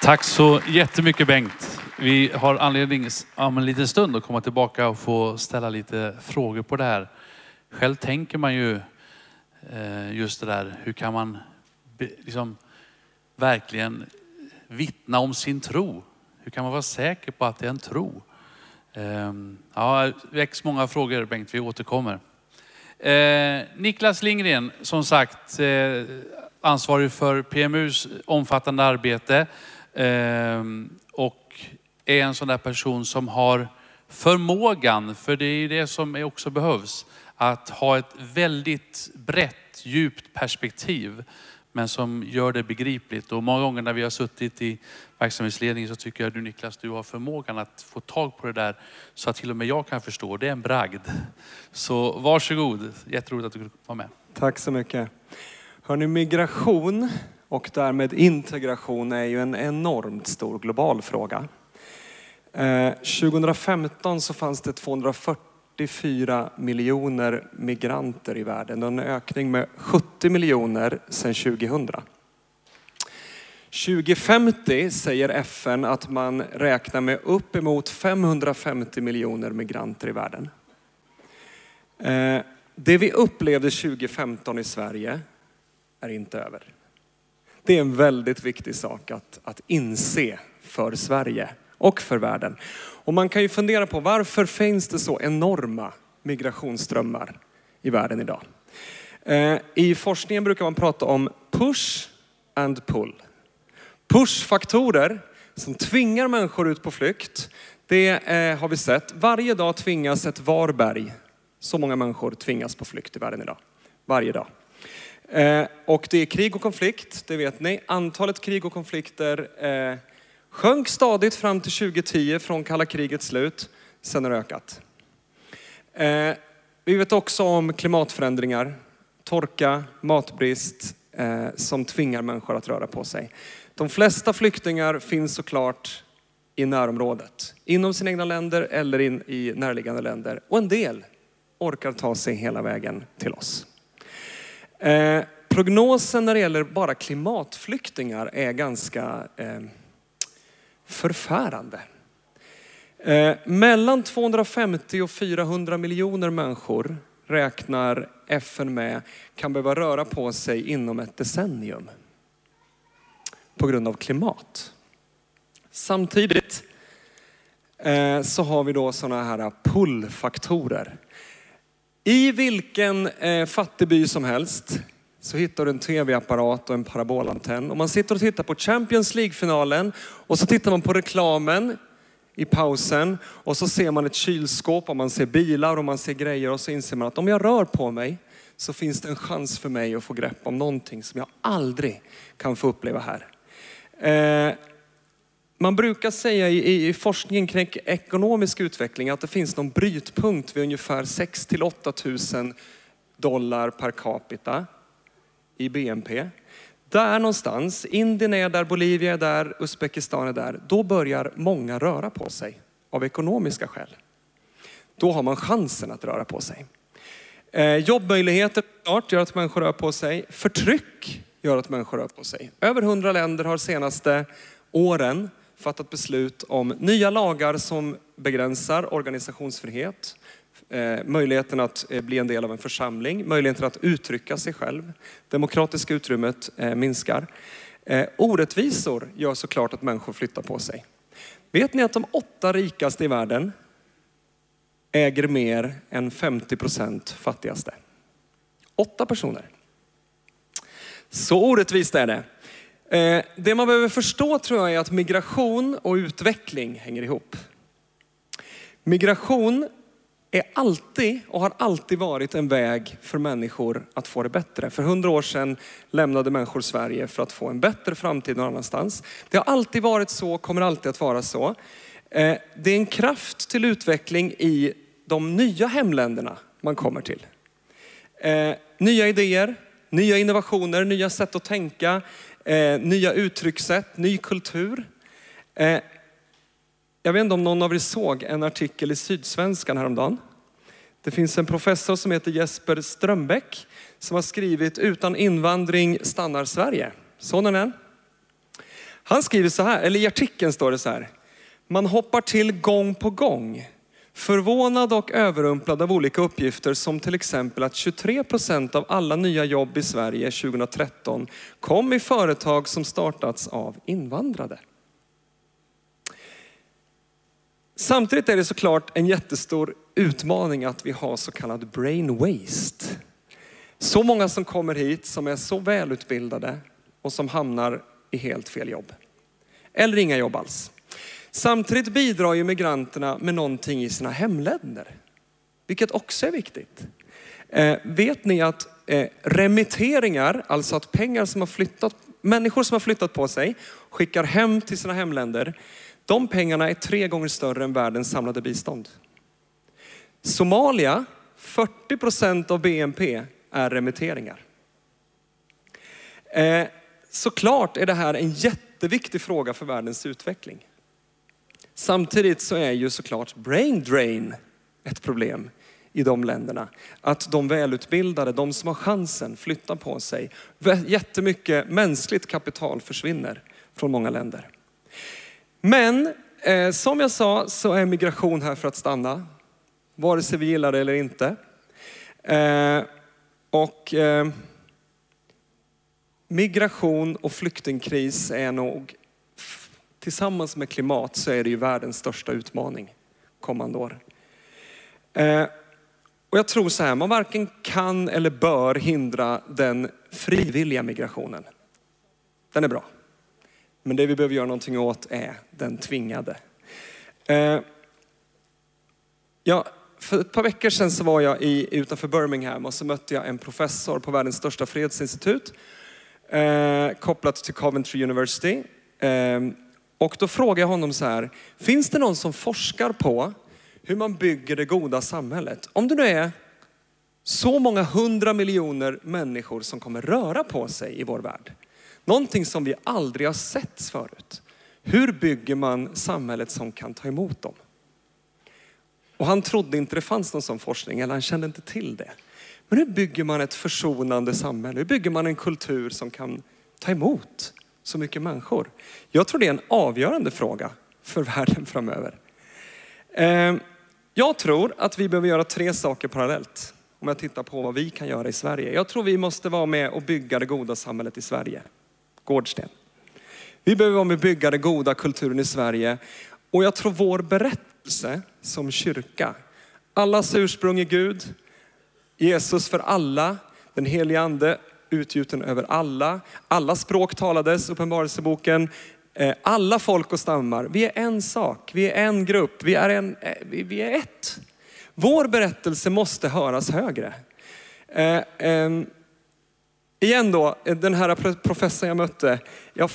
Tack så jättemycket Bengt. Vi har anledning om en liten stund att komma tillbaka och få ställa lite frågor på det här. Själv tänker man ju eh, just det där, hur kan man liksom verkligen vittna om sin tro? Hur kan man vara säker på att det är en tro? Ehm, ja, det väcks många frågor Bengt, vi återkommer. Eh, Niklas Lindgren, som sagt, eh, ansvarig för PMUs omfattande arbete ehm, är en sån där person som har förmågan, för det är det som också behövs, att ha ett väldigt brett, djupt perspektiv men som gör det begripligt. Och många gånger när vi har suttit i verksamhetsledningen så tycker jag du Niklas, du har förmågan att få tag på det där så att till och med jag kan förstå. Det är en bragd. Så varsågod, jätteroligt att du kunde vara med. Tack så mycket. Hörrni, migration och därmed integration är ju en enormt stor global fråga. Eh, 2015 så fanns det 244 miljoner migranter i världen. En ökning med 70 miljoner sedan 2000. 2050 säger FN att man räknar med uppemot 550 miljoner migranter i världen. Eh, det vi upplevde 2015 i Sverige är inte över. Det är en väldigt viktig sak att, att inse för Sverige och för världen. Och man kan ju fundera på varför finns det så enorma migrationsströmmar i världen idag? Eh, I forskningen brukar man prata om push and pull. Push-faktorer som tvingar människor ut på flykt, det eh, har vi sett. Varje dag tvingas ett Varberg, så många människor tvingas på flykt i världen idag. Varje dag. Eh, och det är krig och konflikt, det vet ni. Antalet krig och konflikter sjönk stadigt fram till 2010 från kalla krigets slut. Sen har det ökat. Eh, vi vet också om klimatförändringar, torka, matbrist eh, som tvingar människor att röra på sig. De flesta flyktingar finns såklart i närområdet, inom sina egna länder eller in i närliggande länder. Och en del orkar ta sig hela vägen till oss. Eh, prognosen när det gäller bara klimatflyktingar är ganska eh, förfärande. Eh, mellan 250 och 400 miljoner människor räknar FN med kan behöva röra på sig inom ett decennium på grund av klimat. Samtidigt eh, så har vi då sådana här pullfaktorer. I vilken eh, fattig by som helst så hittar du en tv-apparat och en parabolantenn. Och man sitter och tittar på Champions League-finalen och så tittar man på reklamen i pausen och så ser man ett kylskåp och man ser bilar och man ser grejer och så inser man att om jag rör på mig så finns det en chans för mig att få grepp om någonting som jag aldrig kan få uppleva här. Eh, man brukar säga i, i forskningen kring ekonomisk utveckling att det finns någon brytpunkt vid ungefär 6 till 8 000 dollar per capita i BNP. Där någonstans, Indien är där, Bolivia är där, Uzbekistan är där. Då börjar många röra på sig av ekonomiska skäl. Då har man chansen att röra på sig. Eh, jobbmöjligheter klart, gör att människor rör på sig. Förtryck gör att människor rör på sig. Över hundra länder har senaste åren fattat beslut om nya lagar som begränsar organisationsfrihet, Eh, möjligheten att eh, bli en del av en församling, möjligheten att uttrycka sig själv. Demokratiska utrymmet eh, minskar. Orättvisor gör såklart att människor flyttar på sig. Vet ni att de åtta rikaste i världen äger mer än 50 procent fattigaste? Åtta personer. Så orättvist är det. Det man behöver förstå tror jag är att migration och utveckling hänger ihop. Migration är alltid och har alltid varit en väg för människor att få det bättre. För hundra år sedan lämnade människor Sverige för att få en bättre framtid någon annanstans. Det har alltid varit så, kommer alltid att vara så. Eh, det är en kraft till utveckling i de nya hemländerna man kommer till. Eh, nya idéer, nya innovationer, nya sätt att tänka, eh, nya uttryckssätt, ny kultur. Jag vet inte om någon av er såg en artikel i Sydsvenskan häromdagen. Det finns en professor som heter Jesper Strömbäck som har skrivit Utan invandring stannar Sverige. Såg ni den? Han skriver så här, eller i artikeln står det så här. Man hoppar till gång på gång. Förvånad och överrumplad av olika uppgifter som till exempel att 23 procent av alla nya jobb i Sverige 2013 kom i företag som startats av invandrade. Samtidigt är det såklart en jättestor utmaning att vi har så kallad brain waste. Så många som kommer hit som är så välutbildade och som hamnar i helt fel jobb. Eller inga jobb alls. Samtidigt bidrar ju migranterna med någonting i sina hemländer, vilket också är viktigt. Eh, vet ni att eh, remitteringar, alltså att pengar som har flyttat, människor som har flyttat på sig, skickar hem till sina hemländer, de pengarna är tre gånger större än världens samlade bistånd. Somalia, 40 procent av BNP är remitteringar. Eh, såklart är det här en jätteviktig fråga för världens utveckling. Samtidigt så är ju såklart brain drain ett problem i de länderna. Att de välutbildade, de som har chansen, flyttar på sig. Jättemycket mänskligt kapital försvinner från många länder. Men eh, som jag sa så är migration här för att stanna. Vare sig vi gillar det eller inte. Eh, och eh, migration och flyktingkris är nog, tillsammans med klimat så är det ju världens största utmaning kommande år. Eh, Och jag tror så här, man varken kan eller bör hindra den frivilliga migrationen. Den är bra. Men det vi behöver göra någonting åt är den tvingade. Eh, ja, för ett par veckor sedan så var jag i, utanför Birmingham och så mötte jag en professor på världens största fredsinstitut eh, kopplat till Coventry University. Eh, och då frågade jag honom så här, finns det någon som forskar på hur man bygger det goda samhället? Om det nu är så många hundra miljoner människor som kommer röra på sig i vår värld. Någonting som vi aldrig har sett förut. Hur bygger man samhället som kan ta emot dem? Och han trodde inte det fanns någon sån forskning, eller han kände inte till det. Men hur bygger man ett försonande samhälle? Hur bygger man en kultur som kan ta emot så mycket människor? Jag tror det är en avgörande fråga för världen framöver. Ehm, jag tror att vi behöver göra tre saker parallellt. Om jag tittar på vad vi kan göra i Sverige. Jag tror vi måste vara med och bygga det goda samhället i Sverige. Gårdsten. Vi behöver vara med och bygga den goda kulturen i Sverige. Och jag tror vår berättelse som kyrka, allas ursprung i Gud, Jesus för alla, den helige ande utgjuten över alla. Alla språk talades, Uppenbarelseboken. Eh, alla folk och stammar. Vi är en sak, vi är en grupp, vi är, en, eh, vi är ett. Vår berättelse måste höras högre. Eh, ehm, Igen då, eh, den här professorn jag mötte, jag,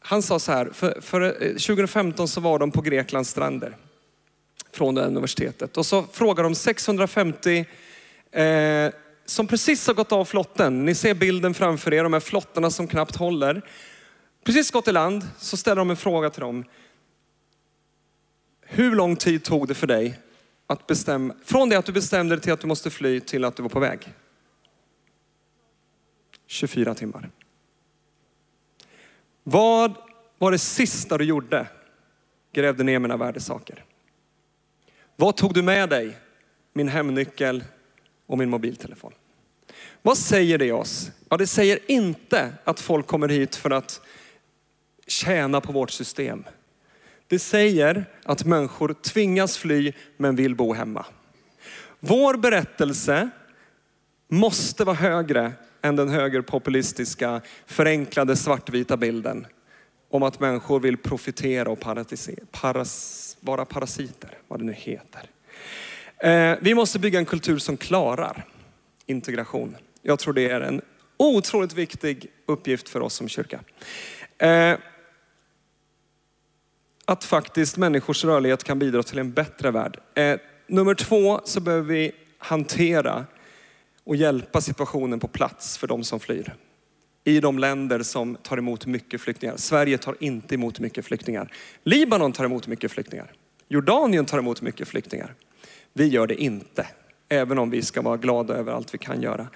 han sa så här, för, för eh, 2015 så var de på Greklands stränder från det universitetet. Och så frågar de 650 eh, som precis har gått av flotten. Ni ser bilden framför er, de här flottarna som knappt håller. Precis gått i land, så ställer de en fråga till dem. Hur lång tid tog det för dig att bestämma, från det att du bestämde dig till att du måste fly till att du var på väg? 24 timmar. Vad var det sista du gjorde? Grävde ner mina värdesaker. Vad tog du med dig? Min hemnyckel och min mobiltelefon. Vad säger det oss? Ja, det säger inte att folk kommer hit för att tjäna på vårt system. Det säger att människor tvingas fly men vill bo hemma. Vår berättelse måste vara högre än den högerpopulistiska förenklade svartvita bilden om att människor vill profitera och paras, vara parasiter, vad det nu heter. Eh, vi måste bygga en kultur som klarar integration. Jag tror det är en otroligt viktig uppgift för oss som kyrka. Eh, att faktiskt människors rörlighet kan bidra till en bättre värld. Eh, nummer två så behöver vi hantera och hjälpa situationen på plats för de som flyr. I de länder som tar emot mycket flyktingar. Sverige tar inte emot mycket flyktingar. Libanon tar emot mycket flyktingar. Jordanien tar emot mycket flyktingar. Vi gör det inte, även om vi ska vara glada över allt vi kan göra.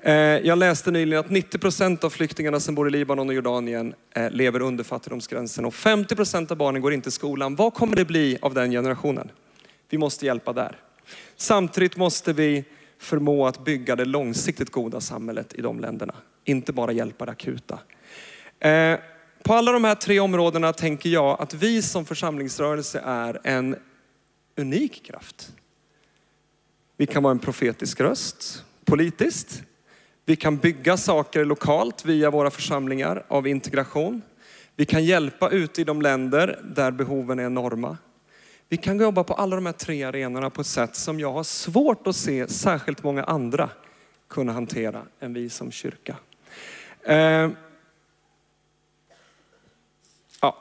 Eh, jag läste nyligen att 90 procent av flyktingarna som bor i Libanon och Jordanien eh, lever under fattigdomsgränsen och 50 procent av barnen går inte i skolan. Vad kommer det bli av den generationen? Vi måste hjälpa där. Samtidigt måste vi förmå att bygga det långsiktigt goda samhället i de länderna. Inte bara hjälpa det akuta. Eh, på alla de här tre områdena tänker jag att vi som församlingsrörelse är en unik kraft. Vi kan vara en profetisk röst politiskt. Vi kan bygga saker lokalt via våra församlingar av integration. Vi kan hjälpa ute i de länder där behoven är enorma. Vi kan jobba på alla de här tre arenorna på ett sätt som jag har svårt att se särskilt många andra kunna hantera än vi som kyrka. Eh, ja.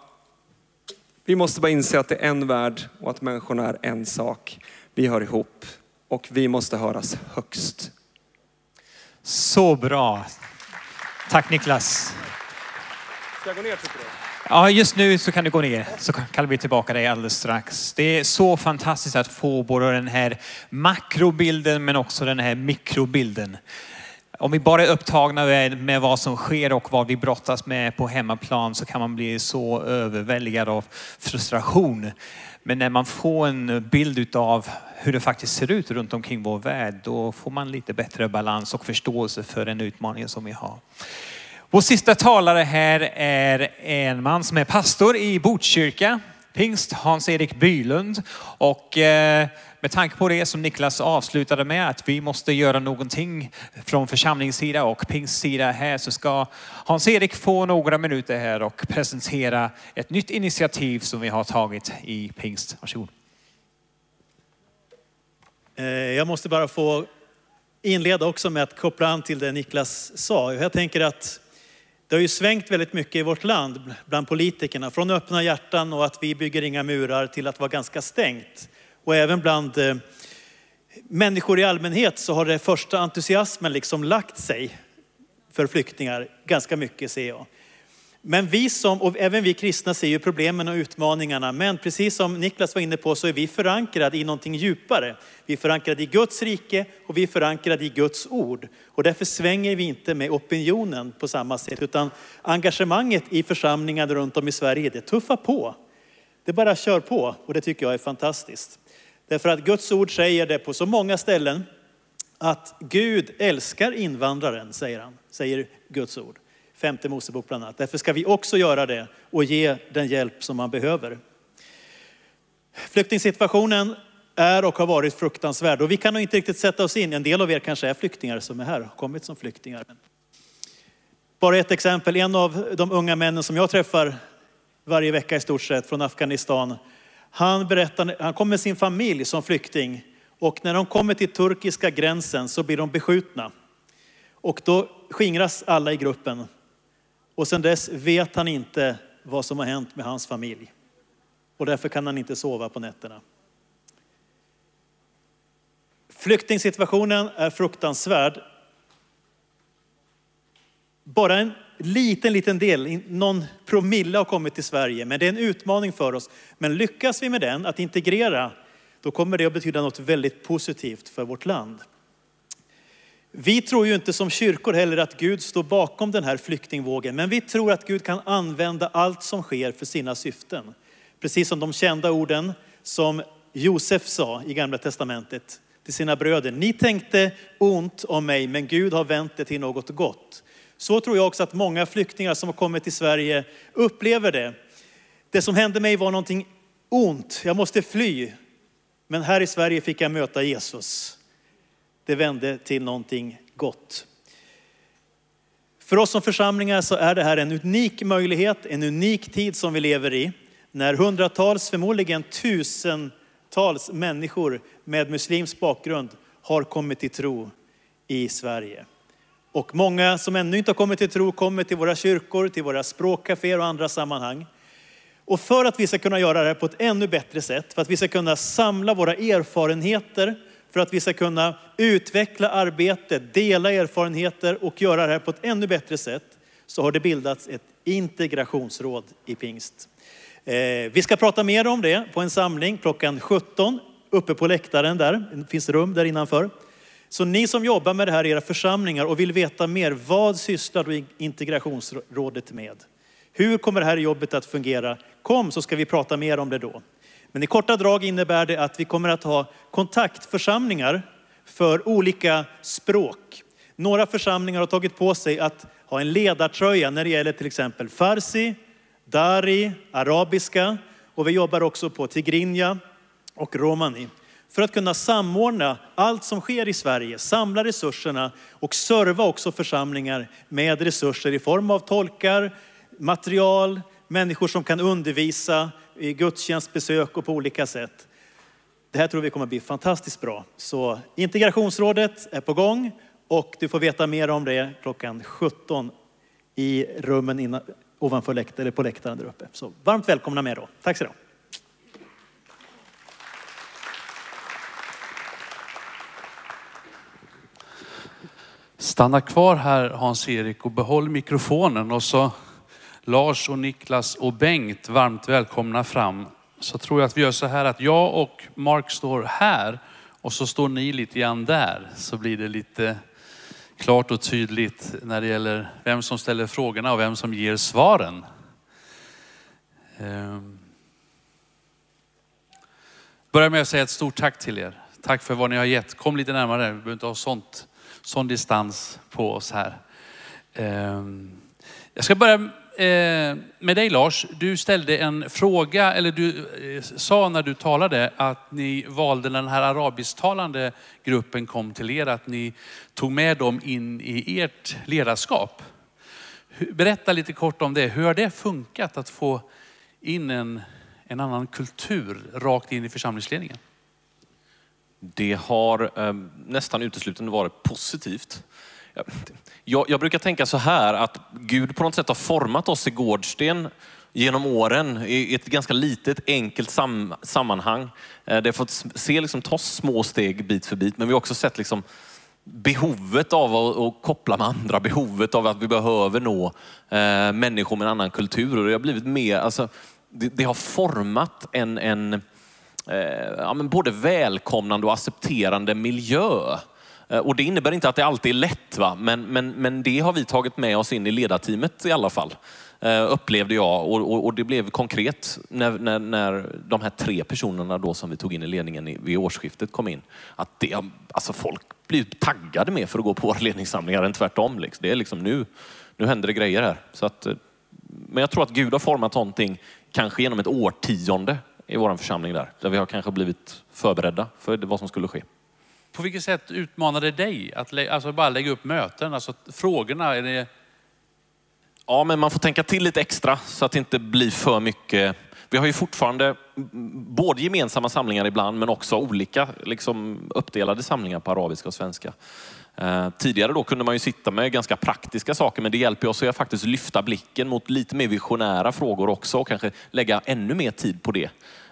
Vi måste bara inse att det är en värld och att människorna är en sak. Vi hör ihop och vi måste höras högst. Så bra. Tack Niklas. Ska jag gå ner tycker du? Ja, just nu så kan du gå ner så kallar vi tillbaka dig alldeles strax. Det är så fantastiskt att få både den här makrobilden men också den här mikrobilden. Om vi bara är upptagna med vad som sker och vad vi brottas med på hemmaplan så kan man bli så överväldigad av frustration. Men när man får en bild av hur det faktiskt ser ut runt omkring vår värld, då får man lite bättre balans och förståelse för den utmaningen som vi har. Vår sista talare här är en man som är pastor i Botkyrka. pingst, Hans-Erik Bylund. Och eh, med tanke på det som Niklas avslutade med, att vi måste göra någonting från församlingssida och pingstsida här, så ska Hans-Erik få några minuter här och presentera ett nytt initiativ som vi har tagit i pingst. Varsågod. Eh, jag måste bara få inleda också med att koppla an till det Niklas sa. Jag tänker att det har ju svängt väldigt mycket i vårt land bland politikerna. Från öppna hjärtan och att vi bygger inga murar till att vara ganska stängt. Och även bland eh, människor i allmänhet så har det första entusiasmen liksom lagt sig för flyktingar ganska mycket ser jag. Men vi som, och även vi kristna ser ju problemen och utmaningarna. Men precis som Niklas var inne på så är vi förankrade i någonting djupare. Vi är förankrade i Guds rike och vi är förankrade i Guds ord. Och därför svänger vi inte med opinionen på samma sätt. Utan engagemanget i församlingar runt om i Sverige, det tuffar på. Det bara kör på och det tycker jag är fantastiskt. Därför att Guds ord säger det på så många ställen att Gud älskar invandraren, säger han, säger Guds ord. Femte Mosebok bland annat. Därför ska vi också göra det och ge den hjälp som man behöver. Flyktingsituationen är och har varit fruktansvärd och vi kan nog inte riktigt sätta oss in. En del av er kanske är flyktingar som är här, har kommit som flyktingar. Bara ett exempel, en av de unga männen som jag träffar varje vecka i stort sett från Afghanistan. Han berättar, han kom med sin familj som flykting och när de kommer till turkiska gränsen så blir de beskjutna. Och då skingras alla i gruppen. Och sedan dess vet han inte vad som har hänt med hans familj. Och därför kan han inte sova på nätterna. Flyktingsituationen är fruktansvärd. Bara en liten, liten del, någon promille har kommit till Sverige. Men det är en utmaning för oss. Men lyckas vi med den, att integrera, då kommer det att betyda något väldigt positivt för vårt land. Vi tror ju inte som kyrkor heller att Gud står bakom den här flyktingvågen, men vi tror att Gud kan använda allt som sker för sina syften. Precis som de kända orden som Josef sa i Gamla Testamentet till sina bröder. Ni tänkte ont om mig, men Gud har vänt det till något gott. Så tror jag också att många flyktingar som har kommit till Sverige upplever det. Det som hände mig var någonting ont, jag måste fly. Men här i Sverige fick jag möta Jesus. Det vände till någonting gott. För oss som församlingar så är det här en unik möjlighet, en unik tid som vi lever i. När hundratals, förmodligen tusentals människor med muslimsk bakgrund har kommit till tro i Sverige. Och många som ännu inte har kommit till tro kommer till våra kyrkor, till våra språkcaféer och andra sammanhang. Och för att vi ska kunna göra det här på ett ännu bättre sätt, för att vi ska kunna samla våra erfarenheter, för att vi ska kunna utveckla arbetet, dela erfarenheter och göra det här på ett ännu bättre sätt, så har det bildats ett integrationsråd i pingst. Eh, vi ska prata mer om det på en samling klockan 17 uppe på läktaren där. Det finns rum där innanför. Så ni som jobbar med det här i era församlingar och vill veta mer, vad sysslar då integrationsrådet med? Hur kommer det här jobbet att fungera? Kom så ska vi prata mer om det då. Men i korta drag innebär det att vi kommer att ha kontaktförsamlingar för olika språk. Några församlingar har tagit på sig att ha en ledartröja när det gäller till exempel farsi, dari, arabiska och vi jobbar också på tigrinja och romani för att kunna samordna allt som sker i Sverige, samla resurserna och serva också församlingar med resurser i form av tolkar, material, människor som kan undervisa i gudstjänstbesök och på olika sätt. Det här tror vi kommer att bli fantastiskt bra. Så integrationsrådet är på gång och du får veta mer om det klockan 17 i rummen innan, ovanför läktaren, eller på läktaren där uppe. Så varmt välkomna med då. Tack så mycket. Stanna kvar här Hans-Erik och behåll mikrofonen och så Lars och Niklas och Bengt varmt välkomna fram. Så tror jag att vi gör så här att jag och Mark står här och så står ni lite grann där. Så blir det lite klart och tydligt när det gäller vem som ställer frågorna och vem som ger svaren. Ehm. Börjar Börja med att säga ett stort tack till er. Tack för vad ni har gett. Kom lite närmare, vi behöver inte ha sånt, sån distans på oss här. Ehm. Jag ska börja Eh, med dig Lars, du ställde en fråga, eller du eh, sa när du talade att ni valde när den här arabisktalande gruppen kom till er, att ni tog med dem in i ert ledarskap. Berätta lite kort om det. Hur har det funkat att få in en, en annan kultur rakt in i församlingsledningen? Det har eh, nästan uteslutande varit positivt. Jag, jag brukar tänka så här att Gud på något sätt har format oss i Gårdsten genom åren i ett ganska litet enkelt sam, sammanhang. Eh, det har fått se liksom, ta små steg bit för bit, men vi har också sett liksom, behovet av att, koppla med andra, behovet av att vi behöver nå eh, människor med en annan kultur. Och det har blivit mer, alltså, det, det har format en, en eh, ja, men både välkomnande och accepterande miljö. Eh, och det innebär inte att det alltid är lätt, va? Men, men, men det har vi tagit med oss in i ledarteamet i alla fall. Eh, upplevde jag och, och, och det blev konkret när, när, när de här tre personerna då som vi tog in i ledningen vid årsskiftet kom in. Att det, alltså folk blir taggade mer för att gå på våra <laughs> ledningssamlingar än tvärtom. Liksom. Det är liksom nu, nu händer det grejer här. Så att, eh, men jag tror att Gud har format någonting, kanske genom ett årtionde i vår församling där. Där vi har kanske blivit förberedda för vad som skulle ske. På vilket sätt utmanar det dig att lä- alltså bara lägga upp möten? Alltså frågorna, är det, Ja, men man får tänka till lite extra så att det inte blir för mycket. Vi har ju fortfarande både gemensamma samlingar ibland men också olika liksom, uppdelade samlingar på arabiska och svenska. Eh, tidigare då kunde man ju sitta med ganska praktiska saker men det hjälper oss att faktiskt lyfta blicken mot lite mer visionära frågor också och kanske lägga ännu mer tid på det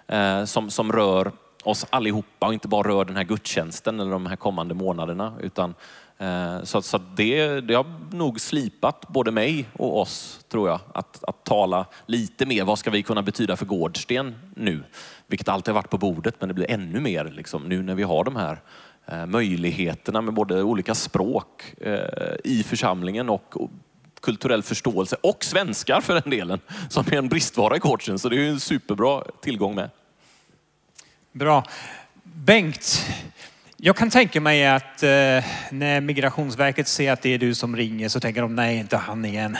eh, som, som rör oss allihopa och inte bara rör den här gudstjänsten eller de här kommande månaderna. Utan, eh, så så det, det har nog slipat både mig och oss, tror jag, att, att tala lite mer. Vad ska vi kunna betyda för Gårdsten nu? Vilket alltid har varit på bordet, men det blir ännu mer liksom, nu när vi har de här eh, möjligheterna med både olika språk eh, i församlingen och och kulturell förståelse och svenskar för den delen, som är en bristvara i coachen. Så det är ju en superbra tillgång med. Bra. Bengt, jag kan tänka mig att eh, när Migrationsverket ser att det är du som ringer så tänker de, nej inte han igen.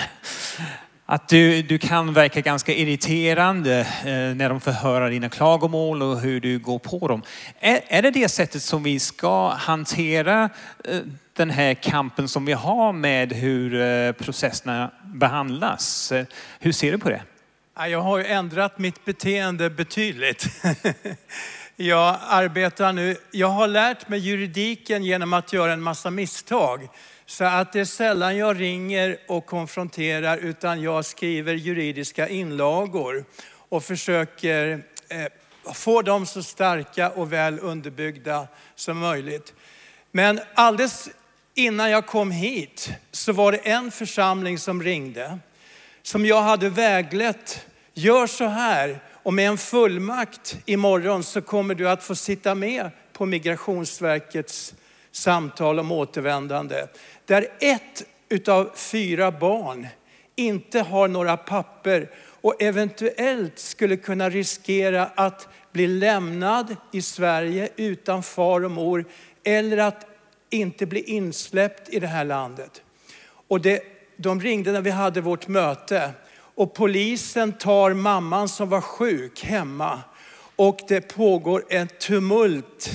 Att du, du kan verka ganska irriterande eh, när de får höra dina klagomål och hur du går på dem. Är, är det det sättet som vi ska hantera eh, den här kampen som vi har med hur eh, processerna behandlas? Hur ser du på det? Jag har ju ändrat mitt beteende betydligt. <laughs> Jag arbetar nu, jag har lärt mig juridiken genom att göra en massa misstag. Så att det är sällan jag ringer och konfronterar utan jag skriver juridiska inlagor och försöker eh, få dem så starka och väl underbyggda som möjligt. Men alldeles innan jag kom hit så var det en församling som ringde som jag hade väglett. Gör så här och med en fullmakt imorgon så kommer du att få sitta med på Migrationsverkets samtal om återvändande. Där ett utav fyra barn inte har några papper och eventuellt skulle kunna riskera att bli lämnad i Sverige utan far och mor eller att inte bli insläppt i det här landet. Och det, de ringde när vi hade vårt möte och polisen tar mamman som var sjuk hemma och det pågår ett tumult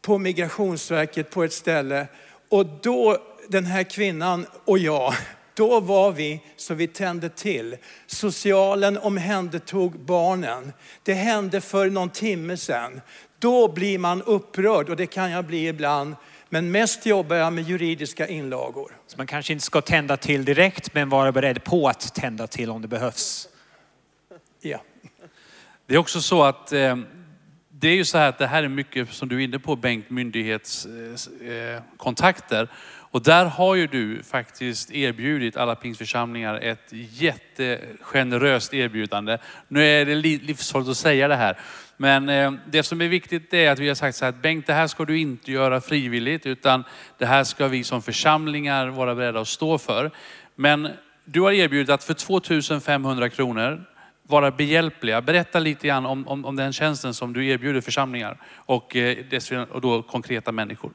på Migrationsverket på ett ställe. Och då, den här kvinnan och jag, då var vi så vi tände till. Socialen omhändertog barnen. Det hände för någon timme sedan. Då blir man upprörd och det kan jag bli ibland. Men mest jobbar jag med juridiska inlagor. Så man kanske inte ska tända till direkt men vara beredd på att tända till om det behövs. Ja. Det är också så att eh, det är ju så här att det här är mycket som du är inne på Bengt, myndighetskontakter. Eh, kontakter och där har ju du faktiskt erbjudit alla pingstförsamlingar ett jättegeneröst erbjudande. Nu är det livsfarligt att säga det här. Men eh, det som är viktigt är att vi har sagt så här att Bengt, det här ska du inte göra frivilligt utan det här ska vi som församlingar vara beredda att stå för. Men du har erbjudit att för 2500 kronor vara behjälpliga. Berätta lite grann om, om, om den tjänsten som du erbjuder församlingar och, eh, och då konkreta människor.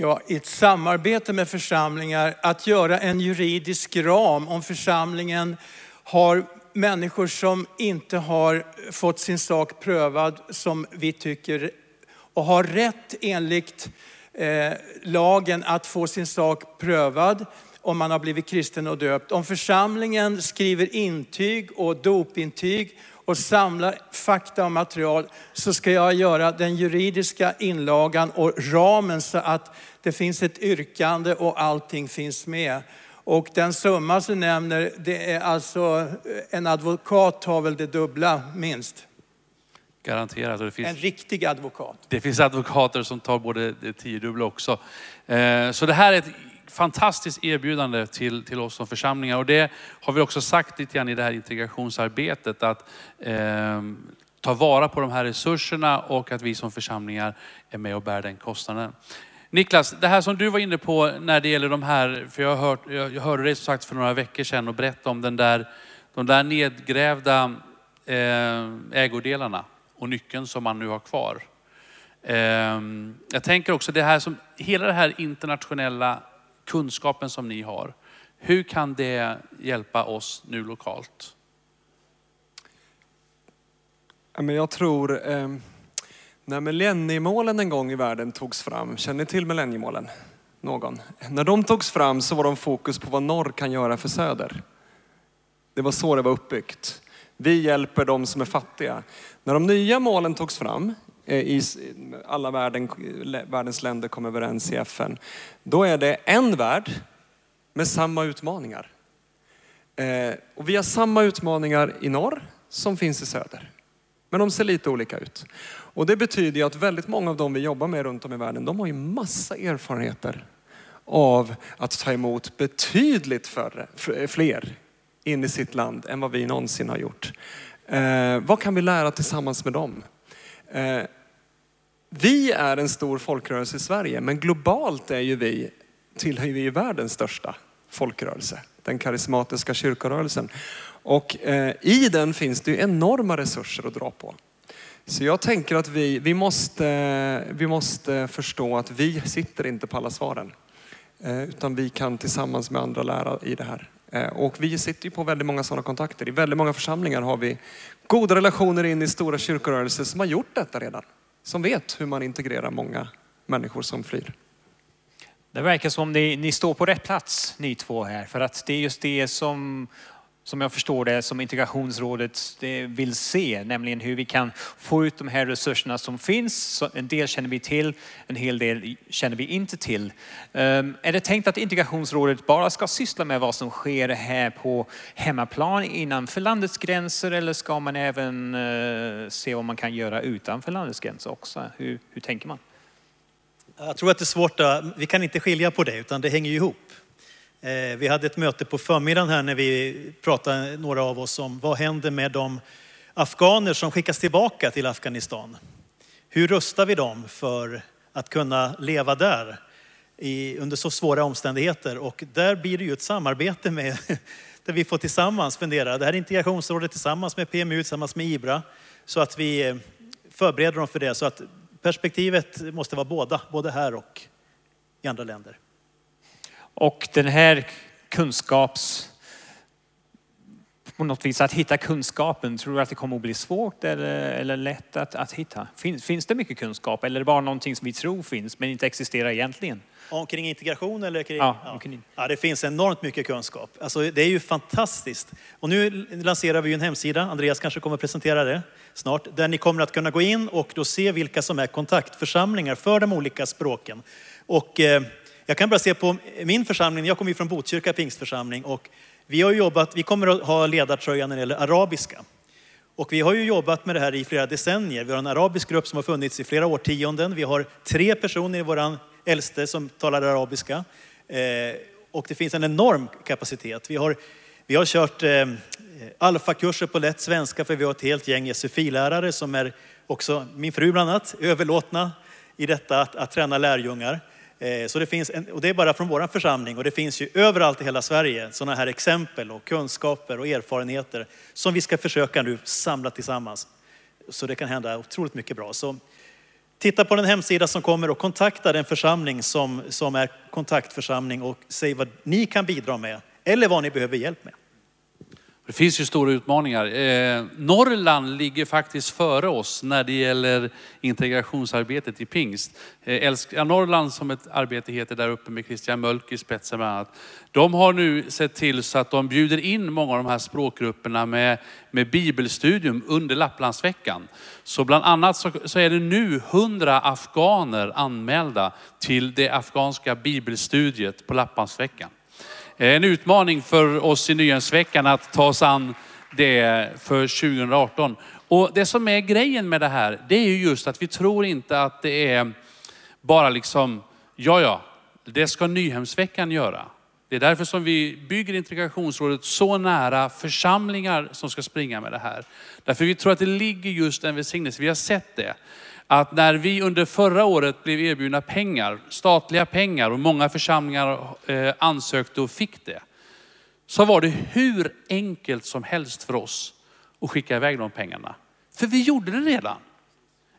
Ja, i ett samarbete med församlingar att göra en juridisk ram om församlingen har människor som inte har fått sin sak prövad som vi tycker och har rätt enligt eh, lagen att få sin sak prövad om man har blivit kristen och döpt. Om församlingen skriver intyg och dopintyg och samlar fakta och material så ska jag göra den juridiska inlagan och ramen så att det finns ett yrkande och allting finns med. Och den summa som nämner, det är alltså, en advokat har väl det dubbla minst. Garanterat. Det, finns, En riktig advokat. det finns advokater som tar både det tiodubbla också. Eh, Så det här är ett fantastiskt erbjudande till, till oss som församlingar. Och det har vi också sagt lite grann i det här integrationsarbetet. Att eh, ta vara på de här resurserna och att vi som församlingar är med och bär den kostnaden. Niklas, det här som du var inne på när det gäller de här, för jag, har hört, jag jag hörde dig som sagt för några veckor sedan och berätta om den där, de där nedgrävda eh, ägodelarna och nyckeln som man nu har kvar. Ehm, jag tänker också det här som, hela det här internationella kunskapen som ni har. Hur kan det hjälpa oss nu lokalt? Jag tror, ehm, när millenniemålen en gång i världen togs fram, känner ni till millenniemålen? Någon? När de togs fram så var de fokus på vad norr kan göra för söder. Det var så det var uppbyggt. Vi hjälper de som är fattiga. När de nya målen togs fram, Eh, i alla världen, världens länder kom överens i FN, då är det en värld med samma utmaningar. Eh, och vi har samma utmaningar i norr som finns i söder. Men de ser lite olika ut. Och det betyder ju att väldigt många av dem vi jobbar med runt om i världen, de har ju massa erfarenheter av att ta emot betydligt färre, fler in i sitt land än vad vi någonsin har gjort. Eh, vad kan vi lära tillsammans med dem? Eh, vi är en stor folkrörelse i Sverige, men globalt är ju vi, tillhör vi ju världens största folkrörelse, den karismatiska kyrkorörelsen. Och eh, i den finns det ju enorma resurser att dra på. Så jag tänker att vi, vi, måste, vi måste förstå att vi sitter inte på alla svaren. Eh, utan vi kan tillsammans med andra lära i det här. Eh, och vi sitter ju på väldigt många sådana kontakter. I väldigt många församlingar har vi goda relationer in i stora kyrkorörelser som har gjort detta redan. Som vet hur man integrerar många människor som flyr. Det verkar som ni, ni står på rätt plats ni två här. För att det är just det som, som jag förstår det, som integrationsrådet vill se. Nämligen hur vi kan få ut de här resurserna som finns. Så en del känner vi till, en hel del känner vi inte till. Ehm, är det tänkt att integrationsrådet bara ska syssla med vad som sker här på hemmaplan innanför landets gränser? Eller ska man även eh, se vad man kan göra utanför landets gränser också? Hur, hur tänker man? Jag tror att det är svårt, att, vi kan inte skilja på det utan det hänger ju ihop. Eh, vi hade ett möte på förmiddagen här när vi pratade, några av oss, om vad händer med de afghaner som skickas tillbaka till Afghanistan? Hur rustar vi dem för att kunna leva där i, under så svåra omständigheter? Och där blir det ju ett samarbete med, <laughs> där vi får tillsammans fundera. Det här är integrationsrådet tillsammans med PMU, tillsammans med IBRA, så att vi eh, förbereder dem för det. Så att perspektivet måste vara båda, både här och i andra länder. Och den här kunskaps... På något vis att hitta kunskapen, tror du att det kommer att bli svårt eller, eller lätt att, att hitta? Finns, finns det mycket kunskap eller är det bara någonting som vi tror finns men inte existerar egentligen? Omkring integration eller kring... Ja, Ja, omkring- ja. det finns enormt mycket kunskap. Alltså, det är ju fantastiskt. Och nu lanserar vi ju en hemsida, Andreas kanske kommer att presentera det snart, där ni kommer att kunna gå in och då se vilka som är kontaktförsamlingar för de olika språken. Och eh, jag kan bara se på min församling, jag kommer ju från Botkyrka pingstförsamling och vi har ju jobbat, vi kommer att ha ledartröjan när det gäller arabiska. Och vi har ju jobbat med det här i flera decennier. Vi har en arabisk grupp som har funnits i flera årtionden. Vi har tre personer i våran äldste som talar arabiska. Eh, och det finns en enorm kapacitet. Vi har, vi har kört eh, alfakurser på lätt svenska för vi har ett helt gäng SFI-lärare som är också, min fru bland annat, överlåtna i detta att, att träna lärjungar. Eh, så det finns, en, och det är bara från vår församling och det finns ju överallt i hela Sverige sådana här exempel och kunskaper och erfarenheter som vi ska försöka nu samla tillsammans. Så det kan hända otroligt mycket bra. Så titta på den hemsida som kommer och kontakta den församling som, som är kontaktförsamling och säg vad ni kan bidra med eller vad ni behöver hjälp med. Det finns ju stora utmaningar. Eh, Norrland ligger faktiskt före oss när det gäller integrationsarbetet i pingst. Eh, Norrland som ett arbete heter där uppe med Christian Mölk i spetsen bland annat. De har nu sett till så att de bjuder in många av de här språkgrupperna med, med bibelstudium under Lapplandsveckan. Så bland annat så, så är det nu 100 afghaner anmälda till det afghanska bibelstudiet på Lapplandsveckan. En utmaning för oss i Nyhemsveckan att ta oss an det för 2018. Och det som är grejen med det här, det är ju just att vi tror inte att det är bara liksom, ja ja, det ska Nyhemsveckan göra. Det är därför som vi bygger integrationsrådet så nära församlingar som ska springa med det här. Därför vi tror att det ligger just en välsignelse, vi har sett det. Att när vi under förra året blev erbjudna pengar, statliga pengar och många församlingar eh, ansökte och fick det. Så var det hur enkelt som helst för oss att skicka iväg de pengarna. För vi gjorde det redan.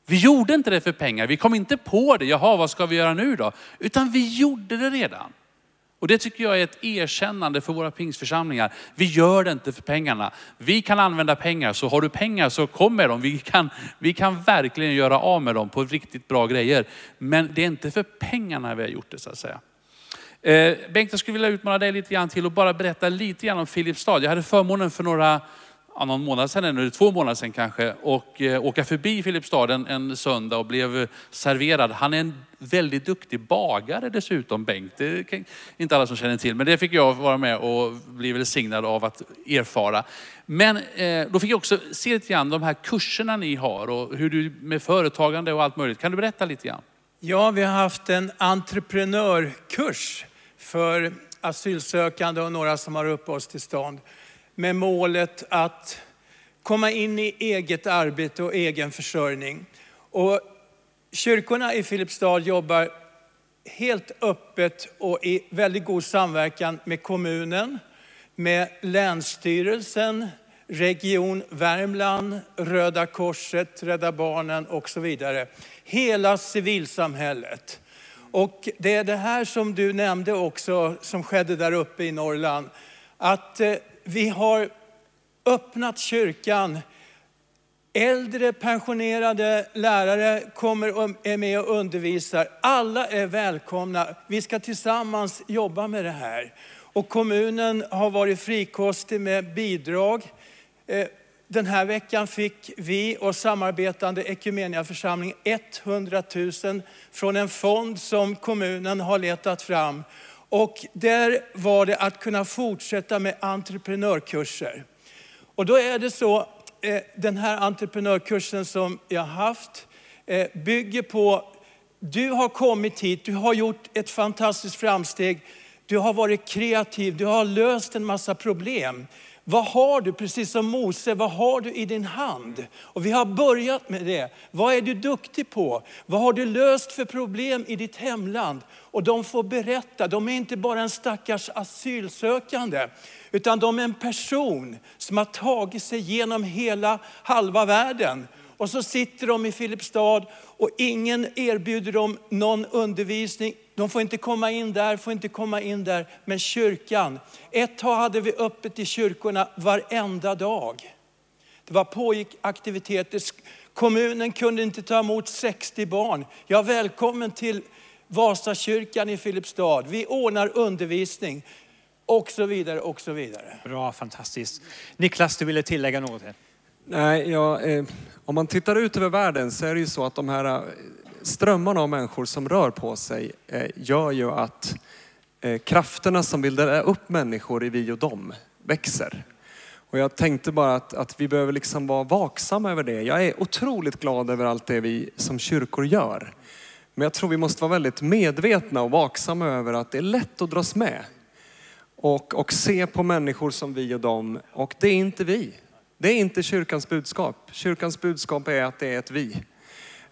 Vi gjorde inte det för pengar. Vi kom inte på det. Jaha, vad ska vi göra nu då? Utan vi gjorde det redan. Och det tycker jag är ett erkännande för våra pingstförsamlingar. Vi gör det inte för pengarna. Vi kan använda pengar, så har du pengar så kom med dem. Vi kan, vi kan verkligen göra av med dem på riktigt bra grejer. Men det är inte för pengarna vi har gjort det så att säga. Eh, Bengt, jag skulle vilja utmana dig lite grann till att bara berätta lite grann om Filipstad. Jag hade förmånen för några, någon månad sedan, eller två månader sedan kanske, och eh, åka förbi Filipstad en, en söndag och blev eh, serverad. Han är en väldigt duktig bagare dessutom, Bengt. Det är inte alla som känner till, men det fick jag vara med och bli välsignad av att erfara. Men eh, då fick jag också se lite grann de här kurserna ni har och hur du med företagande och allt möjligt. Kan du berätta lite grann? Ja, vi har haft en entreprenörkurs för asylsökande och några som har uppehållstillstånd med målet att komma in i eget arbete och egen försörjning. Och kyrkorna i Filipstad jobbar helt öppet och i väldigt god samverkan med kommunen, med Länsstyrelsen, Region Värmland, Röda Korset, Rädda Barnen och så vidare. Hela civilsamhället. Och det är det här som du nämnde också som skedde där uppe i Norrland. Att eh, vi har öppnat kyrkan. Äldre pensionerade lärare kommer och är med och undervisar. Alla är välkomna. Vi ska tillsammans jobba med det här. Och kommunen har varit frikostig med bidrag. Eh, den här veckan fick vi och samarbetande Ekumeniaförsamling 100 000 från en fond som kommunen har letat fram. Och där var det att kunna fortsätta med entreprenörkurser. Och då är det så, eh, den här entreprenörkursen som jag har haft eh, bygger på, du har kommit hit, du har gjort ett fantastiskt framsteg, du har varit kreativ, du har löst en massa problem. Vad har du, precis som Mose, vad har du i din hand? Och vi har börjat med det. Vad är du duktig på? Vad har du löst för problem i ditt hemland? Och de får berätta, de är inte bara en stackars asylsökande, utan de är en person som har tagit sig genom hela halva världen. Och så sitter de i Filipstad och ingen erbjuder dem någon undervisning. De får inte komma in där, får inte komma in där. Men kyrkan, ett tag hade vi öppet i kyrkorna varenda dag. Det var pågick aktiviteter. Kommunen kunde inte ta emot 60 barn. Ja, välkommen till Vasakyrkan i Filipstad. Vi ordnar undervisning och så vidare och så vidare. Bra, fantastiskt. Niklas, du ville tillägga något? Här. Nej, ja, eh, om man tittar ut över världen så är det ju så att de här eh, strömmarna av människor som rör på sig eh, gör ju att eh, krafterna som vill dela upp människor i vi och dem växer. Och jag tänkte bara att, att vi behöver liksom vara vaksamma över det. Jag är otroligt glad över allt det vi som kyrkor gör. Men jag tror vi måste vara väldigt medvetna och vaksamma över att det är lätt att dras med. Och, och se på människor som vi och dem. Och det är inte vi. Det är inte kyrkans budskap. Kyrkans budskap är att det är ett vi.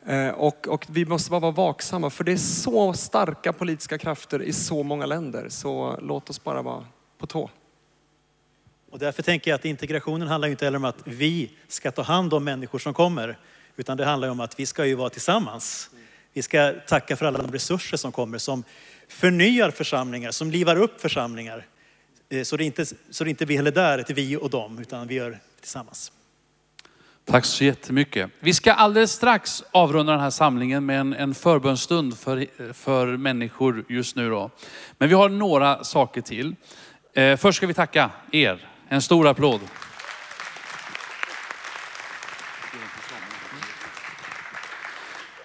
Eh, och, och vi måste bara vara vaksamma för det är så starka politiska krafter i så många länder. Så låt oss bara vara på tå. Och därför tänker jag att integrationen handlar inte heller om att vi ska ta hand om människor som kommer. Utan det handlar om att vi ska ju vara tillsammans. Vi ska tacka för alla de resurser som kommer, som förnyar församlingar, som livar upp församlingar. Eh, så det inte, så det inte blir heller där, ett vi och dem, utan vi gör tillsammans. Tack så jättemycket. Vi ska alldeles strax avrunda den här samlingen med en, en förbönstund för, för människor just nu. Då. Men vi har några saker till. Eh, först ska vi tacka er. En stor applåd.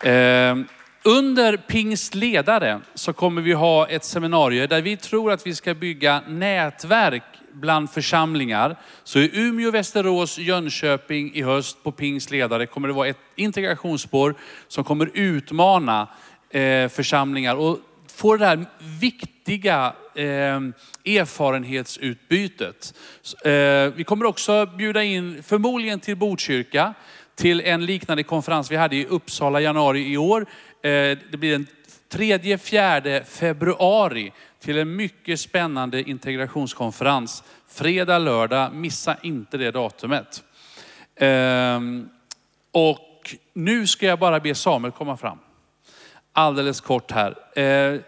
Eh, under pingstledare så kommer vi ha ett seminarium där vi tror att vi ska bygga nätverk bland församlingar. Så i Umeå, Västerås, Jönköping i höst på pingstledare kommer det vara ett integrationsspår som kommer utmana eh, församlingar och få det här viktiga eh, erfarenhetsutbytet. Eh, vi kommer också bjuda in, förmodligen till Botkyrka, till en liknande konferens vi hade i Uppsala i januari i år. Det blir den 3-4 februari till en mycket spännande integrationskonferens. Fredag, lördag, missa inte det datumet. Ehm, Och nu ska jag bara be Samuel komma fram. Alldeles kort här. Ehm,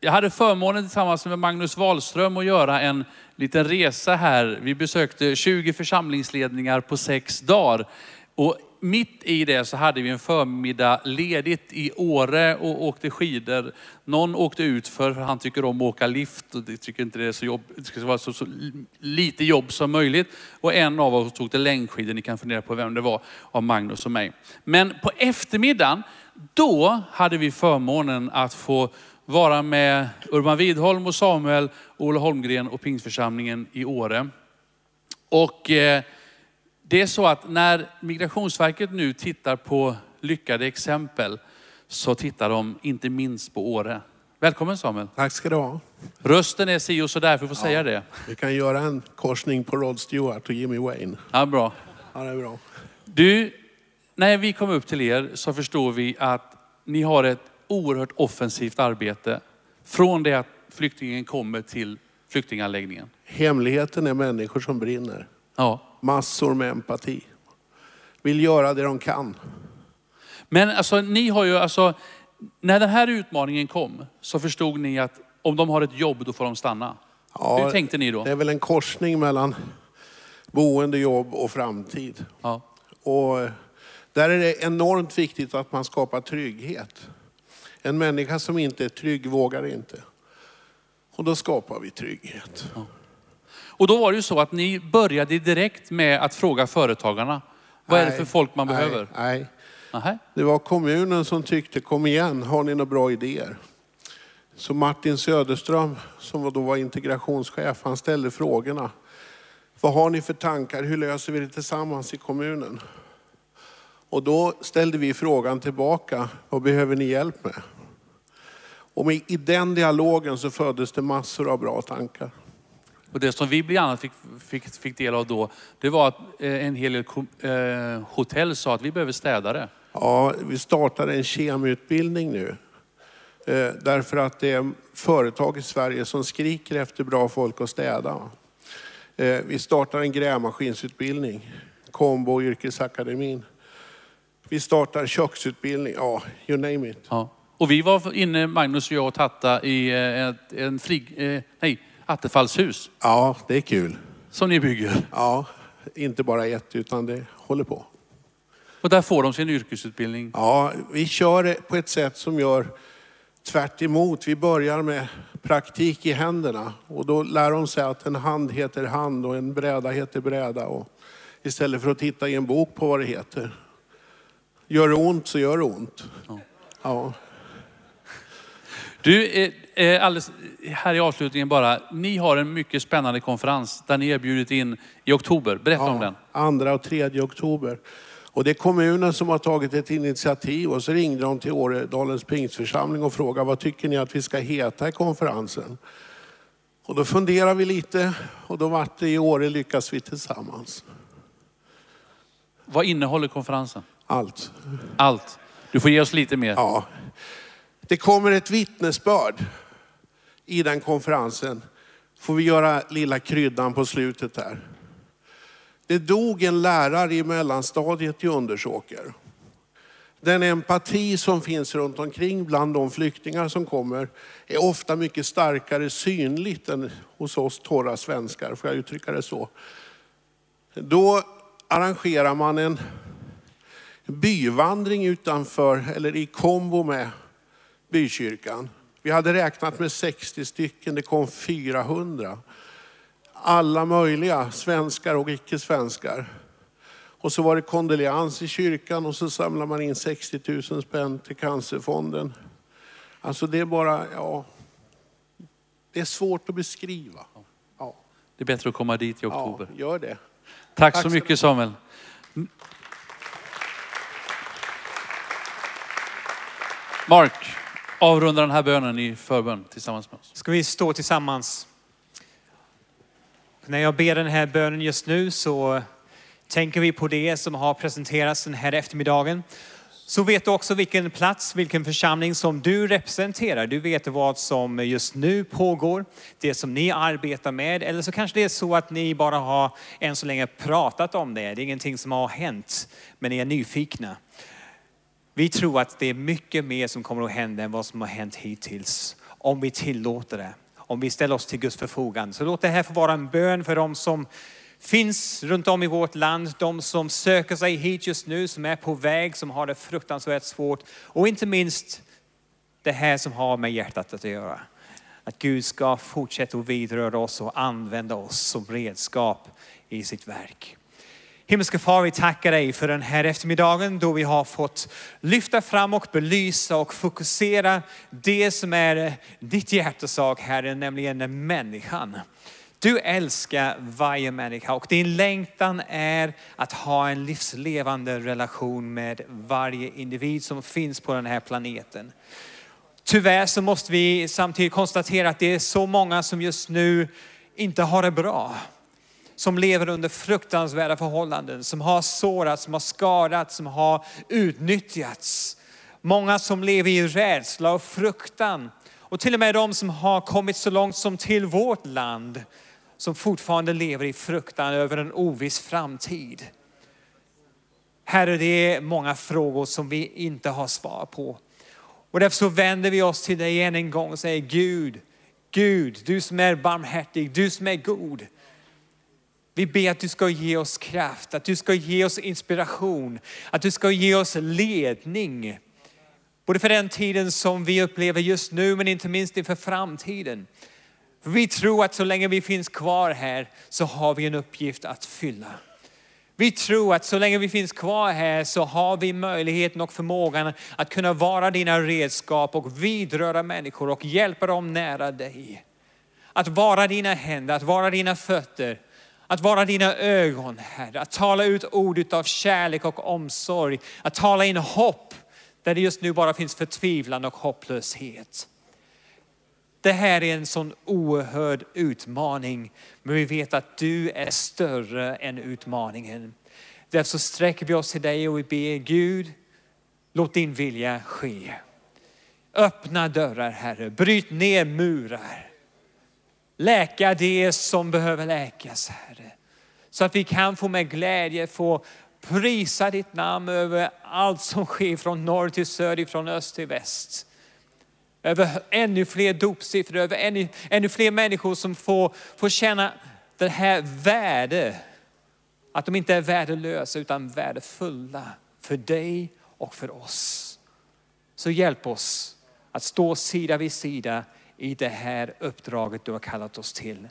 Jag hade förmånen tillsammans med Magnus Wahlström att göra en liten resa här. Vi besökte 20 församlingsledningar på sex dagar. Och mitt i det så hade vi en förmiddag ledigt i Åre och åkte skidor. Någon åkte ut för han tycker om att åka lift och det tycker inte det är så jobb, det ska vara så, så lite jobb som möjligt. Och en av oss tog till längdskidor. Ni kan fundera på vem det var av Magnus och mig. Men på eftermiddagen, då hade vi förmånen att få vara med Urban Widholm och Samuel, Ola Holmgren och Pingstförsamlingen i Åre. Och eh, det är så att när Migrationsverket nu tittar på lyckade exempel så tittar de inte minst på Åre. Välkommen Samuel. Tack ska du ha. Rösten är si och så därför får säga det. Vi kan göra en korsning på Rod Stewart och Jimmy Wayne. Ja, bra. Ja, det är bra. Du, när vi kom upp till er så förstår vi att ni har ett oerhört offensivt arbete från det att flyktingen kommer till flyktinganläggningen. Hemligheten är människor som brinner. Ja. Massor med empati. Vill göra det de kan. Men alltså, ni har ju alltså, när den här utmaningen kom så förstod ni att om de har ett jobb då får de stanna. Ja, Hur tänkte ni då? Det är väl en korsning mellan boende, jobb och framtid. Ja. Och eh, där är det enormt viktigt att man skapar trygghet. En människa som inte är trygg vågar inte. Och då skapar vi trygghet. Och då var det ju så att ni började direkt med att fråga företagarna. Vad är det Nej, för folk man nej, behöver? Nej, Nähä. Det var kommunen som tyckte, kom igen, har ni några bra idéer? Så Martin Söderström, som då var integrationschef, han ställde frågorna. Vad har ni för tankar? Hur löser vi det tillsammans i kommunen? Och då ställde vi frågan tillbaka, vad behöver ni hjälp med? Och i den dialogen så föddes det massor av bra tankar. Och det som vi bland annat fick, fick, fick del av då, det var att eh, en hel del eh, hotell sa att vi behöver städare. Ja, vi startar en kemutbildning nu. Eh, därför att det är företag i Sverige som skriker efter bra folk att städa. Eh, vi startar en grävmaskinsutbildning, kombo yrkesakademin. Vi startar köksutbildning, ja, you name it. Ja. Och vi var inne, Magnus och jag och Tatta, i eh, ett, en frig, eh, nej, attefallshus Ja, det är kul. som ni bygger. Ja, inte bara ett, utan det håller på. Och där får de sin yrkesutbildning. Ja, vi kör det på ett sätt som gör tvärt emot. Vi börjar med praktik i händerna och då lär de sig att en hand heter hand och en bräda heter bräda. Och istället för att titta i en bok på vad det heter. Gör det ont så gör det ont. Ja. Du, eh, eh, alldeles, här i avslutningen bara. Ni har en mycket spännande konferens där ni erbjudit in i oktober. Berätta om den. Andra och tredje oktober. Och det är kommunen som har tagit ett initiativ och så ringde de till Åredalens pingstförsamling och frågade vad tycker ni att vi ska heta i konferensen? Och då funderade vi lite och då vart det i Åre lyckas vi tillsammans. Vad innehåller konferensen? Allt. Allt. Du får ge oss lite mer. Ja. Det kommer ett vittnesbörd i den konferensen. Får vi göra lilla kryddan på slutet där. Det dog en lärare i mellanstadiet i Undersåker. Den empati som finns runt omkring bland de flyktingar som kommer är ofta mycket starkare synligt än hos oss torra svenskar, får jag uttrycka det så. Då arrangerar man en byvandring utanför, eller i kombo med bykyrkan. Vi hade räknat med 60 stycken, det kom 400. Alla möjliga, svenskar och icke-svenskar. Och så var det kondoleans i kyrkan och så samlade man in 60 000 spänn till Cancerfonden. Alltså det är bara, ja, det är svårt att beskriva. Ja, Det är bättre att komma dit i ja oktober. gör det. Tack, Tack så så mycket Samuel. Mark, avrunda den här bönen i förbön tillsammans med oss. Ska vi stå tillsammans? När jag ber den här bönen just nu så tänker vi på det som har presenterats den här eftermiddagen. Så vet du också vilken plats, vilken församling som du representerar. Du vet vad som just nu pågår, det som ni arbetar med. Eller så kanske det är så att ni bara har än så länge pratat om det. Det är ingenting som har hänt, men ni är nyfikna. Vi tror att det är mycket mer som kommer att hända än vad som har hänt hittills. Om vi tillåter det. Om vi ställer oss till Guds förfogande. Så låt det här få vara en bön för dem som finns runt om i vårt land. De som söker sig hit just nu, som är på väg, som har det fruktansvärt svårt. Och inte minst det här som har med hjärtat att göra. Att Gud ska fortsätta att vidröra oss och använda oss som redskap i sitt verk. Himmelske far, vi tackar dig för den här eftermiddagen då vi har fått lyfta fram och belysa och fokusera det som är ditt hjärtesak Herre, nämligen människan. Du älskar varje människa och din längtan är att ha en livslevande relation med varje individ som finns på den här planeten. Tyvärr så måste vi samtidigt konstatera att det är så många som just nu inte har det bra som lever under fruktansvärda förhållanden, som har sårats, som har skadats, som har utnyttjats. Många som lever i rädsla och fruktan. Och till och med de som har kommit så långt som till vårt land, som fortfarande lever i fruktan över en oviss framtid. Herre, det är många frågor som vi inte har svar på. Och därför så vänder vi oss till dig än en gång och säger Gud, Gud, du som är barmhärtig, du som är god. Vi ber att du ska ge oss kraft, att du ska ge oss inspiration, att du ska ge oss ledning. Både för den tiden som vi upplever just nu men inte minst inför framtiden. För vi tror att så länge vi finns kvar här så har vi en uppgift att fylla. Vi tror att så länge vi finns kvar här så har vi möjligheten och förmågan att kunna vara dina redskap och vidröra människor och hjälpa dem nära dig. Att vara dina händer, att vara dina fötter, att vara dina ögon, Herre. Att tala ut ord av kärlek och omsorg. Att tala in hopp där det just nu bara finns förtvivlan och hopplöshet. Det här är en sån oerhörd utmaning, men vi vet att du är större än utmaningen. Därför så sträcker vi oss till dig och vi ber Gud, låt din vilja ske. Öppna dörrar Herre, bryt ner murar. Läka det som behöver läkas Herre. Så att vi kan få med glädje få prisa ditt namn över allt som sker från norr till söder, från öst till väst. Över ännu fler dopsiffror, över ännu, ännu fler människor som får, får känna det här värde. Att de inte är värdelösa utan värdefulla för dig och för oss. Så hjälp oss att stå sida vid sida i det här uppdraget du har kallat oss till.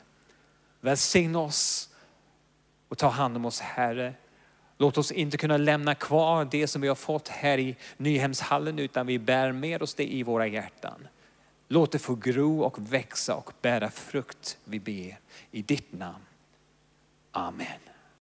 Välsigna oss och ta hand om oss Herre. Låt oss inte kunna lämna kvar det som vi har fått här i Nyhemshallen utan vi bär med oss det i våra hjärtan. Låt det få gro och växa och bära frukt vi ber i ditt namn. Amen.